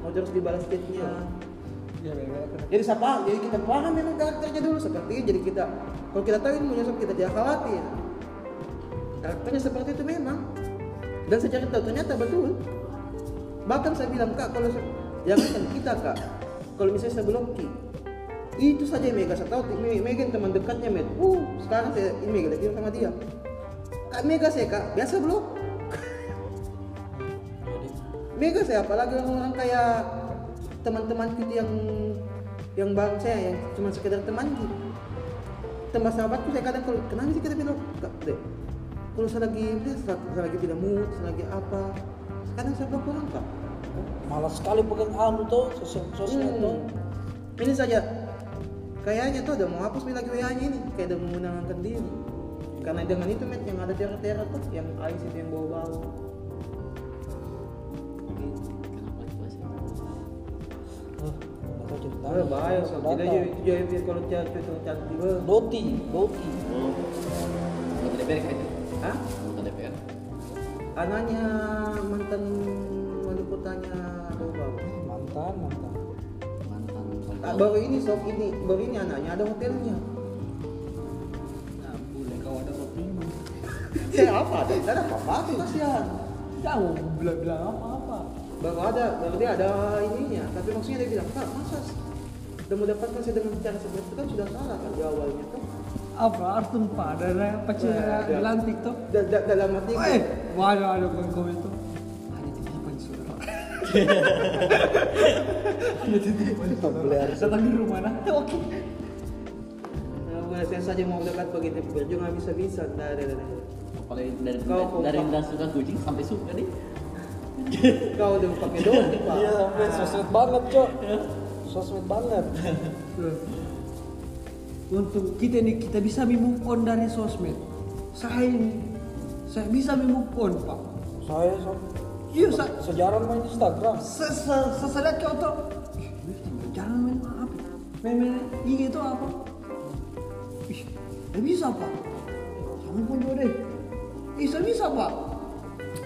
Mau terus dibalas chatnya jadi siapa? Jadi kita paham memang karakternya dulu. Seperti jadi kita kalau kita tahu ini menyusup kita tidak khawatir karakternya seperti itu memang. Dan saya cari tahu ternyata betul. Bahkan saya bilang kak kalau se- jangan kita kak kalau misalnya saya bloki itu saja yang Mega saya tahu Me- Mega yang teman dekatnya Met. Uh sekarang saya ini Mega lagi sama dia. Kak Mega saya kak biasa blok Mega saya apalagi orang kayak teman-teman kita yang yang bang saya yang cuma sekedar teman gitu. Teman sahabatku saya kadang kalau kenapa sih kita kak dek kalau saya lagi ya, saya, lagi tidak mood saya lagi apa kadang saya blok orang kak malas sekali pegang anu tuh sosmed tuh Hmm. Ini saja kayaknya tuh udah mau hapus lagi WA-nya ini kayak udah mau menangkan diri. Karena dengan itu met yang ada teror-teror tuh yang ais itu yang bau-bau. Oh, tahu ceritanya. Oh, bahaya. Tidak jadi kalau itu. Doti, Doti. Kayak itu. Hah? Anggota DPR. Anaknya mantan wali kotanya bau-bau. Mantan, mantan. Mantan. Ah, baru ini sob ini baru ini anaknya ada hotelnya. Nah, boleh kau ada opini. Saya apa? Tidak ada apa-apa tuh kasihan. Tahu bilang-bilang apa-apa. baru ada baru dia ada ininya tapi maksudnya dia bilang kak masa udah mendapatkan saya dengan cara seperti itu kan sudah salah kan di awalnya kan Apa Artun Pak ada pacar bilang TikTok. Da- da- dalam arti Eh, mana ada komen itu? Hanya titipan saudara. Hanya titipan saudara. Datang di rumah nah. Oke. Saya saja mau dekat begitu berjuang nggak bisa bisa nggak. Apalagi dari Kau kompak. dari yang suka kucing sampai suka nih. kau udah pakai doang pak Iya, sampai sosmed banget, Cok. Sosmed banget. Untuk kita nih kita bisa move on dari sosmed. Saya ini saya bisa move on Pak. Saya so, Iya, sa sejarah main Instagram. se se se saya lihat kau tuh. Ih, ini tinggal Jangan main apa? Main main IG itu apa? Ih, nggak bisa pak. Jangan pun juga deh. Ih, saya bisa pak.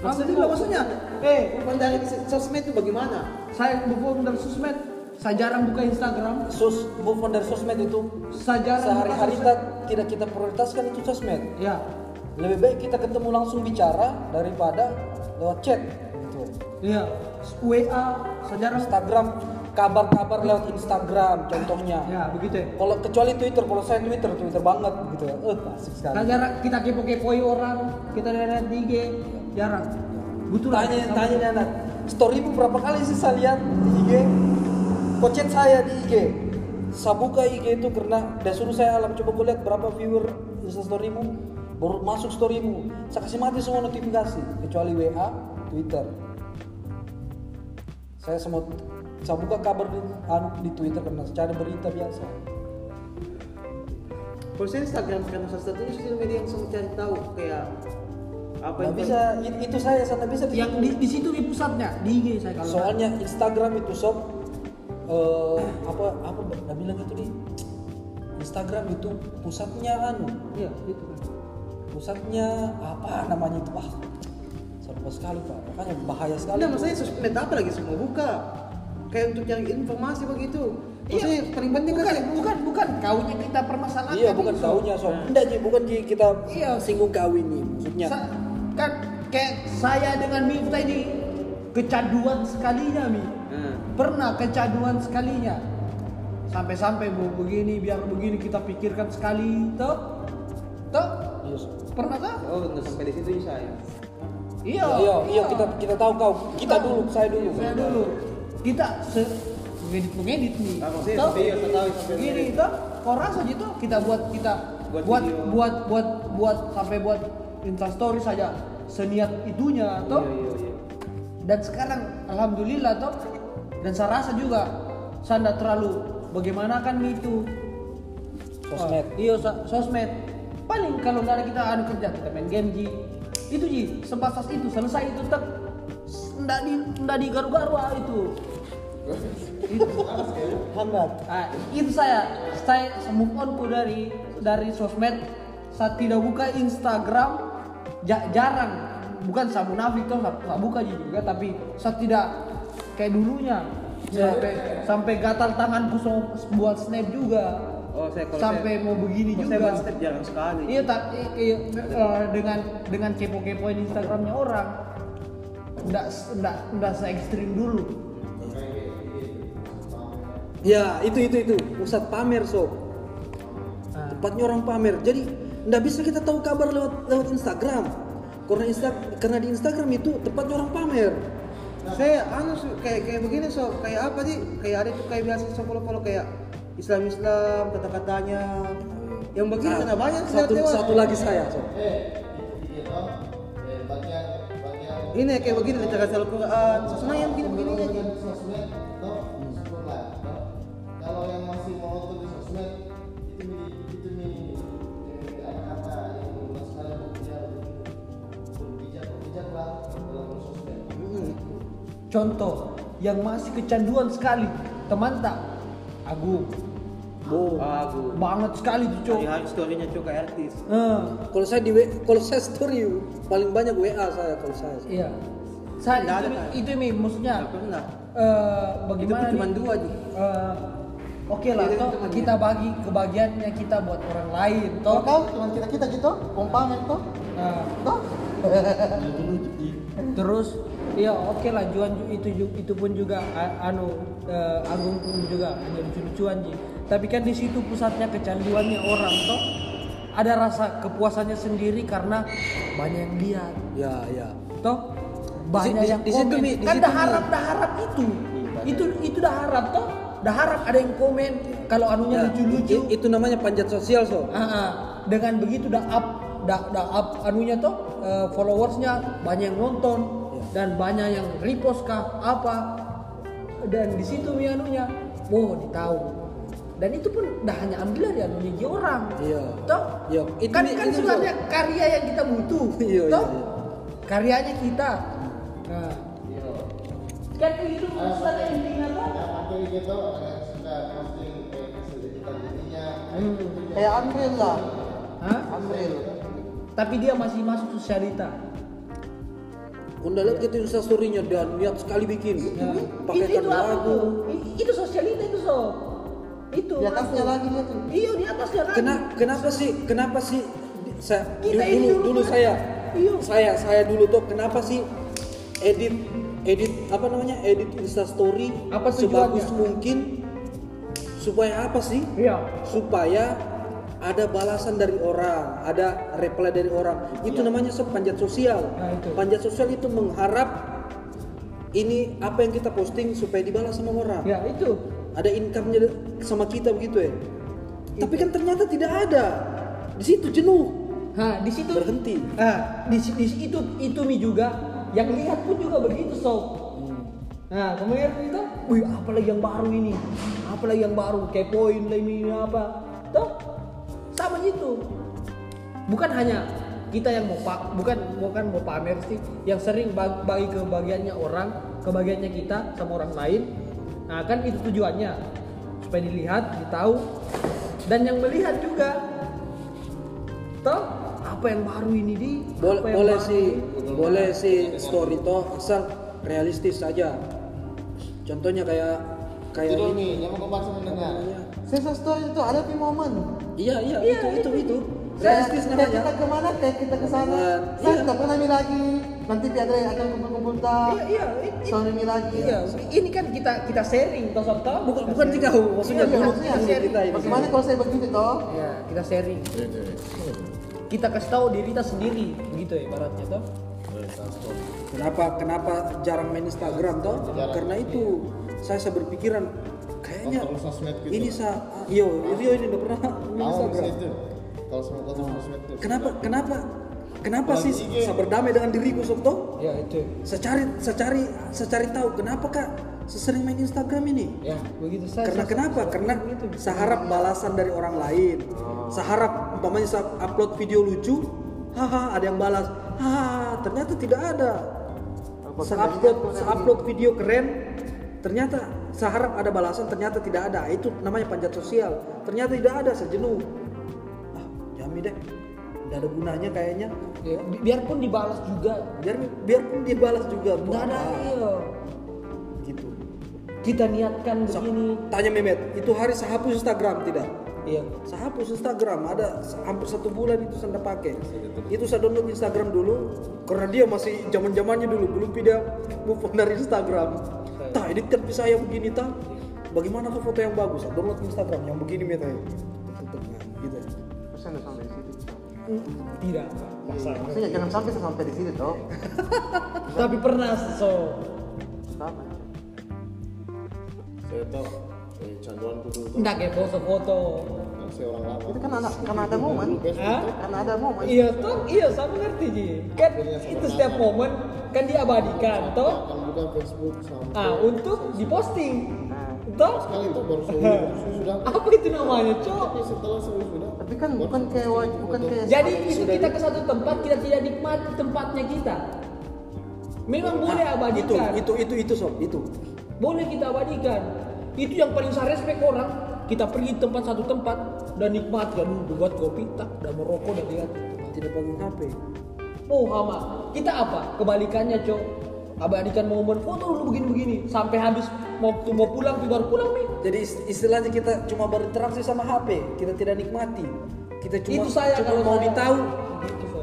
Alhamdulillah maksudnya. Eh, bukan dari sosmed itu bagaimana saya move on dari sosmed. Saya jarang buka Instagram. Sos, move on dari sosmed itu Saya jarang sehari-hari kita tidak kita prioritaskan itu sosmed. Ya, Lebih baik kita ketemu langsung bicara daripada lewat chat. Gitu. iya. WA, saya jarang. Instagram, kabar-kabar lewat Instagram contohnya. Ya, begitu ya. Kalau kecuali Twitter, kalau saya Twitter, Twitter banget gitu ya. Eh, asik sekali. Nah, jarang kita kepo-kepoi orang, kita lihat di IG, jarang. Betul tanya tanya nih anak storymu berapa kali sih saya lihat di IG kok chat saya di IG saya buka IG itu karena dia suruh saya alam coba kau lihat berapa viewer Insta storymu. Baru masuk storymu. Saya kasih mati semua notifikasi kecuali WA Twitter. Saya semua saya buka kabar di, anu, di Twitter karena cari berita biasa. Kalau saya Instagram karena salah satunya sosial media yang saya cari tahu kayak apa yang bisa itu saya sana bisa Yang di, di situ di pusatnya, di IG saya kalau. soalnya Instagram itu sob eh, apa apa nggak bilang itu di Instagram itu pusatnya anu Iya, itu kan. pusatnya apa namanya itu ah saya lupa sekali pak makanya bahaya sekali Enggak, maksudnya sosmed apa lagi semua buka kayak untuk cari informasi begitu. Maksudnya paling penting bukan, kan sih. bukan, bukan kaunya kita permasalahkan. Iya bukan itu. kaunya sob. Enggak Ji, bukan Ji kita Iya. singgung kawin nih maksudnya. Sa- kan kayak saya dengan Miftah ini kecanduan sekalinya mi Nah, pernah kecanduan sekalinya sampai-sampai mau begini biar begini kita pikirkan sekali toh toh Iya, Sob. pernah tak oh nggak sampai di situ saya. iya Iya, iya kita kita tahu kau. Kita Tahu. dulu, saya dulu. saya dulu kita se mengedit mengedit nih Ah, maksudnya Toh, begini toh kau rasa gitu kita buat kita Buat buat video. buat buat buat sampai buat instastory saja seniat itunya toh Iya iya iya. dan sekarang alhamdulillah toh dan saya rasa juga saya nggak terlalu bagaimana kan itu. Sosmed. Oh, iya so- sosmed. Paling kalau nggak ada kita ada kerja kita main game ji. Itu ji. Sebatas itu selesai itu tak nggak di nggak di garu-garu ah, itu. Itu Hambat. ah, itu saya saya move on ku dari dari sosmed. Saya tidak buka Instagram ja- jarang. Bukan saya munafik toh saya saya buka ji juga tapi saya tidak kayak dulunya sampai sampai gatal tanganku buat snap juga Oh saya kalau sampai saya, mau begini kalau juga saya buat step jarang sekali. Iya tapi iya, eh, dengan dengan kepo-kepoin Instagramnya orang, ndak ndak ndak se ekstrim dulu. Ya, itu itu itu. Pusat pamer, Sob. Ah. Tempatnya orang pamer. Jadi nggak bisa kita tahu kabar lewat lewat Instagram. Karena Insta karena di Instagram itu tempatnya orang pamer. Saya anu kayak kayak begini so kayak apa sih? Kayak ada tuh kayak biasa so follow follow kayak Islam Islam kata katanya yang begini Nah, karena banyak saya satu lewat. satu lagi saya, Sob. ini kayak begini cara Al Quran sesuatu yang begini begini aja. Kalau yang masih monoton Contoh yang masih kecanduan sekali teman tak Agung Bo. aku banget sekali tuh cowok. hari storynya cuy kayak artis Eh, Kalau saya di kalau saya story paling banyak WA saya kalau saya. Iya. Saya Nggak itu, ada, itu mi maksudnya nggak pernah eh, itu bagaimana pun cuma nih? dua aja Eh, Oke lah, Itu toh kita bagi kebahagiaannya kita buat orang lain, toh. Toh kau cuma kita kita gitu, kompamen toh, Nah, toh. terus ya oke lah Juan ju- itu itu pun juga anu eh, Agung pun juga hanya lucu-lucuan ji tapi kan di situ pusatnya kecanduannya orang toh. Ada rasa kepuasannya sendiri karena banyak yang lihat. Ya, ya. toh banyak di- yang di komen. Di kan situ, dah Mi. harap dah harap itu itu itu dah harap toh. Dah harap ada yang komen kalau anunya Ya, lucu-lucu. i- itu namanya panjat sosial, Sob. Ah, ah. dengan begitu dah up dah dah up anunya tuh eh, followersnya banyak yang nonton dan banyak yang repost kah apa. Dan di situ mi anunya oh ditahu dan itu pun dah hanya ambil dari anunya dia orang. Iya. toh? Iya, itu kan kan itu, sebenarnya karya yang kita butuh. Iya, toh? iya, iya. karyanya kita. Nah. Kan itu maksudnya intinya Yang pakai gitu, ada suka posting kayak kita jadinya. Kayak Unreal lah. Hah? Unreal. tapi dia masih masuk sosialita Lihat gitu Insta story-nya dan niat sekali bikin. Ya. Pakaikan itu, itu lagu. Itu sosialita itu so. Itu. Di atasnya aku. lagi dia tuh. Iya di atasnya lagi. Kena, kenapa sih? Kenapa sih? Saya Kita dulu dulu, dulu kan? saya. Iya. Saya saya dulu tuh kenapa sih edit edit apa namanya? Edit Insta story Apa sebagus mungkin supaya apa sih? Iya. Supaya ada balasan dari orang, ada reply dari orang. Itu namanya sob panjat sosial. Nah, itu. Panjat sosial itu mengharap ini apa yang kita posting supaya dibalas sama orang Ya itu. ada income-nya sama kita begitu ya. Tapi kan ternyata tidak ada. Di situ jenuh, Nah di situ. berhenti. Nah di, si- di si- itu itu mi juga yang lihat pun juga begitu so. Nah kemudian itu, wih apalagi yang baru ini, apalagi yang baru kepoin lah ini apa, tuh sama gitu. Bukan hanya kita yang mau pak, bukan bukan mau pamer sih, yang sering bag- bagi kebahagiaannya orang, kebahagiaannya kita sama orang lain. Nah kan itu tujuannya supaya dilihat, ditahu, dan yang melihat juga, toh apa yang baru ini di, Boleh, apa yang boleh baru sih, ini. boleh sih story toh asal realistis saja. contohnya kayak kayak ini yang mau kebaksa mendengar. Sensor story itu ada di momen. iya iya itu itu itu Kayak realistis kayak namanya kita ke mana, kayak kita ke sana. Iya. Saya tidak pernah lagi. Nanti Piadre akan kumpul-kumpul tak. Iya, iya, ini- Sorry mi lagi. Iya, ini kan kita kita sharing toh sob toh. bukan bukan jika maksudnya Iya, dulu maksudnya dulu kita ini Bagaimana kalau saya begini toh? Ya, kita sharing. Kita kasih tahu diri kita sendiri, begitu ya ibaratnya toh. Kenapa kenapa jarang main Instagram toh? Karena itu saya saya berpikiran kayaknya Kontrol sosmed gitu. ini sa iyo Rio ini udah pernah Instagram. bisa itu. Kalau kontrol sosmed itu. Kenapa kenapa kenapa sih saya berdamai dengan diriku sob toh? Ya, itu. Saya cari saya cari saya cari tahu kenapa kak sesering main Instagram ini? Ya, begitu saja. Karena kenapa? Karena saya harap balasan dari orang lain. Saya harap umpamanya saya upload video lucu, haha ada yang balas, haha ternyata tidak ada. Saya upload, saya upload video keren, ternyata saya harap ada balasan, ternyata tidak ada. Itu namanya panjat sosial. Ternyata tidak ada, saya jenuh. Ah, jami deh, tidak ada gunanya kayaknya. Ya, bi- biarpun dibalas juga. Biar biarpun dibalas juga, Enggak ada apa? iya. Gitu. Kita niatkan So, begini. tanya Memet, itu hari saya hapus Instagram tidak? Iya. Saya hapus Instagram, ada hampir satu bulan itu saya pakai. Itu saya download Instagram dulu, karena dia masih zaman zamannya dulu, belum dia move on dari Instagram. Tak, editkan bisa saya begini tak. Bagaimana tuh foto yang bagus? Download Instagram yang begini meta ya. Tutup nah, gitu. Sampai situ. Tidak. Maksudnya jangan sampai sampai di situ toh. Tapi pernah so. Sama. Saya tahu. Eh, canduanku dulu tuh. Enggak kayak foto-foto. Kan saya orang lama. Itu kan ada karena ada momen. Hah? Karena ada momen. Iya toh, iya saya mengerti Ji. Kan itu setiap momen kan diabadikan toh. Buka Facebook sampai. Ah, untuk diposting. Nah, Toh? Sekali itu baru sudah. Apa itu namanya, Cok? Tapi setelah sudah. tapi kan bukan kayak wajib, bukan kayak Jadi itu kita ke satu tempat kita tidak nikmati tempatnya kita. Memang boleh Nah, itu, abadikan. itu, itu, itu sob, itu. Boleh kita abadikan. Itu yang paling saya respect orang. Kita pergi tempat satu tempat dan nikmati kan buat kopi tak dan merokok dan lihat. Tidak pegang HP. Oh hama. Kita apa? Kebalikannya cok. Abadikan momen foto dulu begini-begini sampai habis mau mau pulang baru pulang nih. Jadi ist- istilahnya kita cuma berinteraksi sama HP, kita tidak nikmati. Kita cuma Itu saya cuma kalau mau saya. ditahu.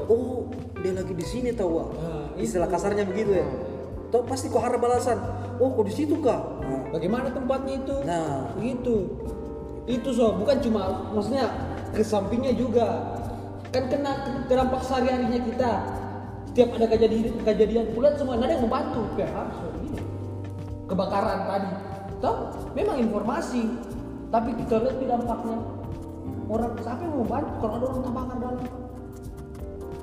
Oh, dia lagi di sini tahu. Nah, Istilah kasarnya begitu ya. Tahu pasti kau harap balasan. Oh, kau di situ kah? Nah, Bagaimana tempatnya itu? Nah. Begitu. Itu so, bukan cuma maksudnya ke sampingnya juga. Kan kena ke dampak sehari-harinya kita. Setiap ada kejadian kejadian bulan semua ada yang membantu. Kayak harus so. Kebakaran tadi. Toh, memang informasi. Tapi kita lihat di dampaknya. Orang siapa yang mau membantu kalau ada orang terbakar dalam?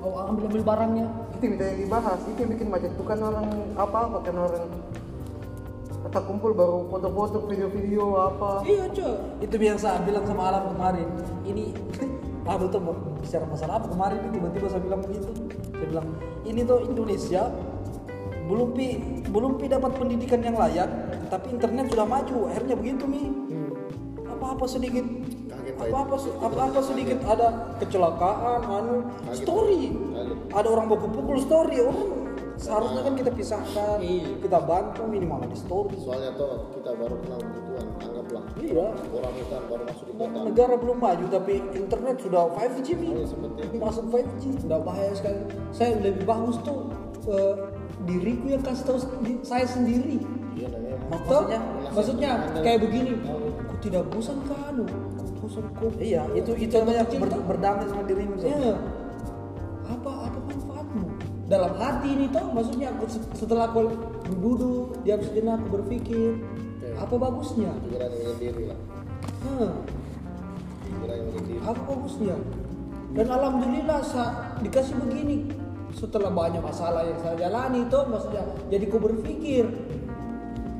Oh, ambil ambil barangnya. itu yang dibahas itu yang bikin macet bukan orang apa bukan orang kita kumpul baru foto-foto video-video apa Iya, Cok. itu yang saya bilang sama Alam kemarin. Ini Aduh tuh mau bicara masalah apa kemarin tiba-tiba saya bilang begitu. Saya bilang ini tuh Indonesia belum pi belum pi dapat pendidikan yang layak, tapi internet sudah maju. Akhirnya begitu mi. Apa-apa sedikit Kaget, Pak. apa-apa se- apa-apa sedikit ada kecelakaan, anu story. Ada orang baku pukul story. Orang seharusnya kan kita pisahkan, Iya. kita bantu minimal di story. Soalnya toh kita baru kenal begituan, anggaplah. Iya. Orang hutan baru masuk di kota. negara belum maju tapi internet sudah 5G mi Iya, seperti itu. masuk 5G Udah bahaya sekali. Saya lebih bagus tuh eh, diriku yang kasih tahu di- saya sendiri. Iya Toh, maksudnya maksudnya kayak begini. Aku tidak bosan kanu. Aku bosan kok. iya itu itu namanya kecil ber- berdamai sama dirimu. Iya. Apa? Dalam hati ini toh, maksudnya aku se- setelah aku duduk, diam sejenak aku berpikir, apa bagusnya? Pikiran menyendiri lah. Hmm. Pikiran menyendiri. apa bagusnya dan alhamdulillah sa- dikasih begini setelah banyak masalah yang saya jalani itu maksudnya jadi kau berpikir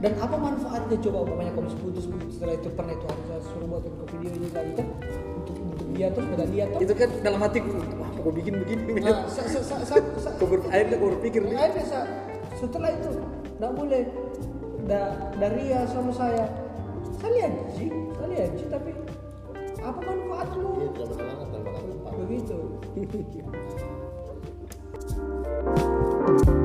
dan apa manfaatnya coba umpamanya kau bisa putus setelah itu pernah itu harus saya suruh buatin kau video ini lagi kan untuk untuk dia terus pada lihat tuh itu kan dalam hatiku kok bikin begini. Nah, sa, sa, sa, sa, sa- ber, akhirnya kau berpikir nih. Akhirnya sa- setelah itu nggak boleh. Da, dari ya sama saya saya lihat sih saya lihat sih tapi apa manfaat lu? Iya tempat. begitu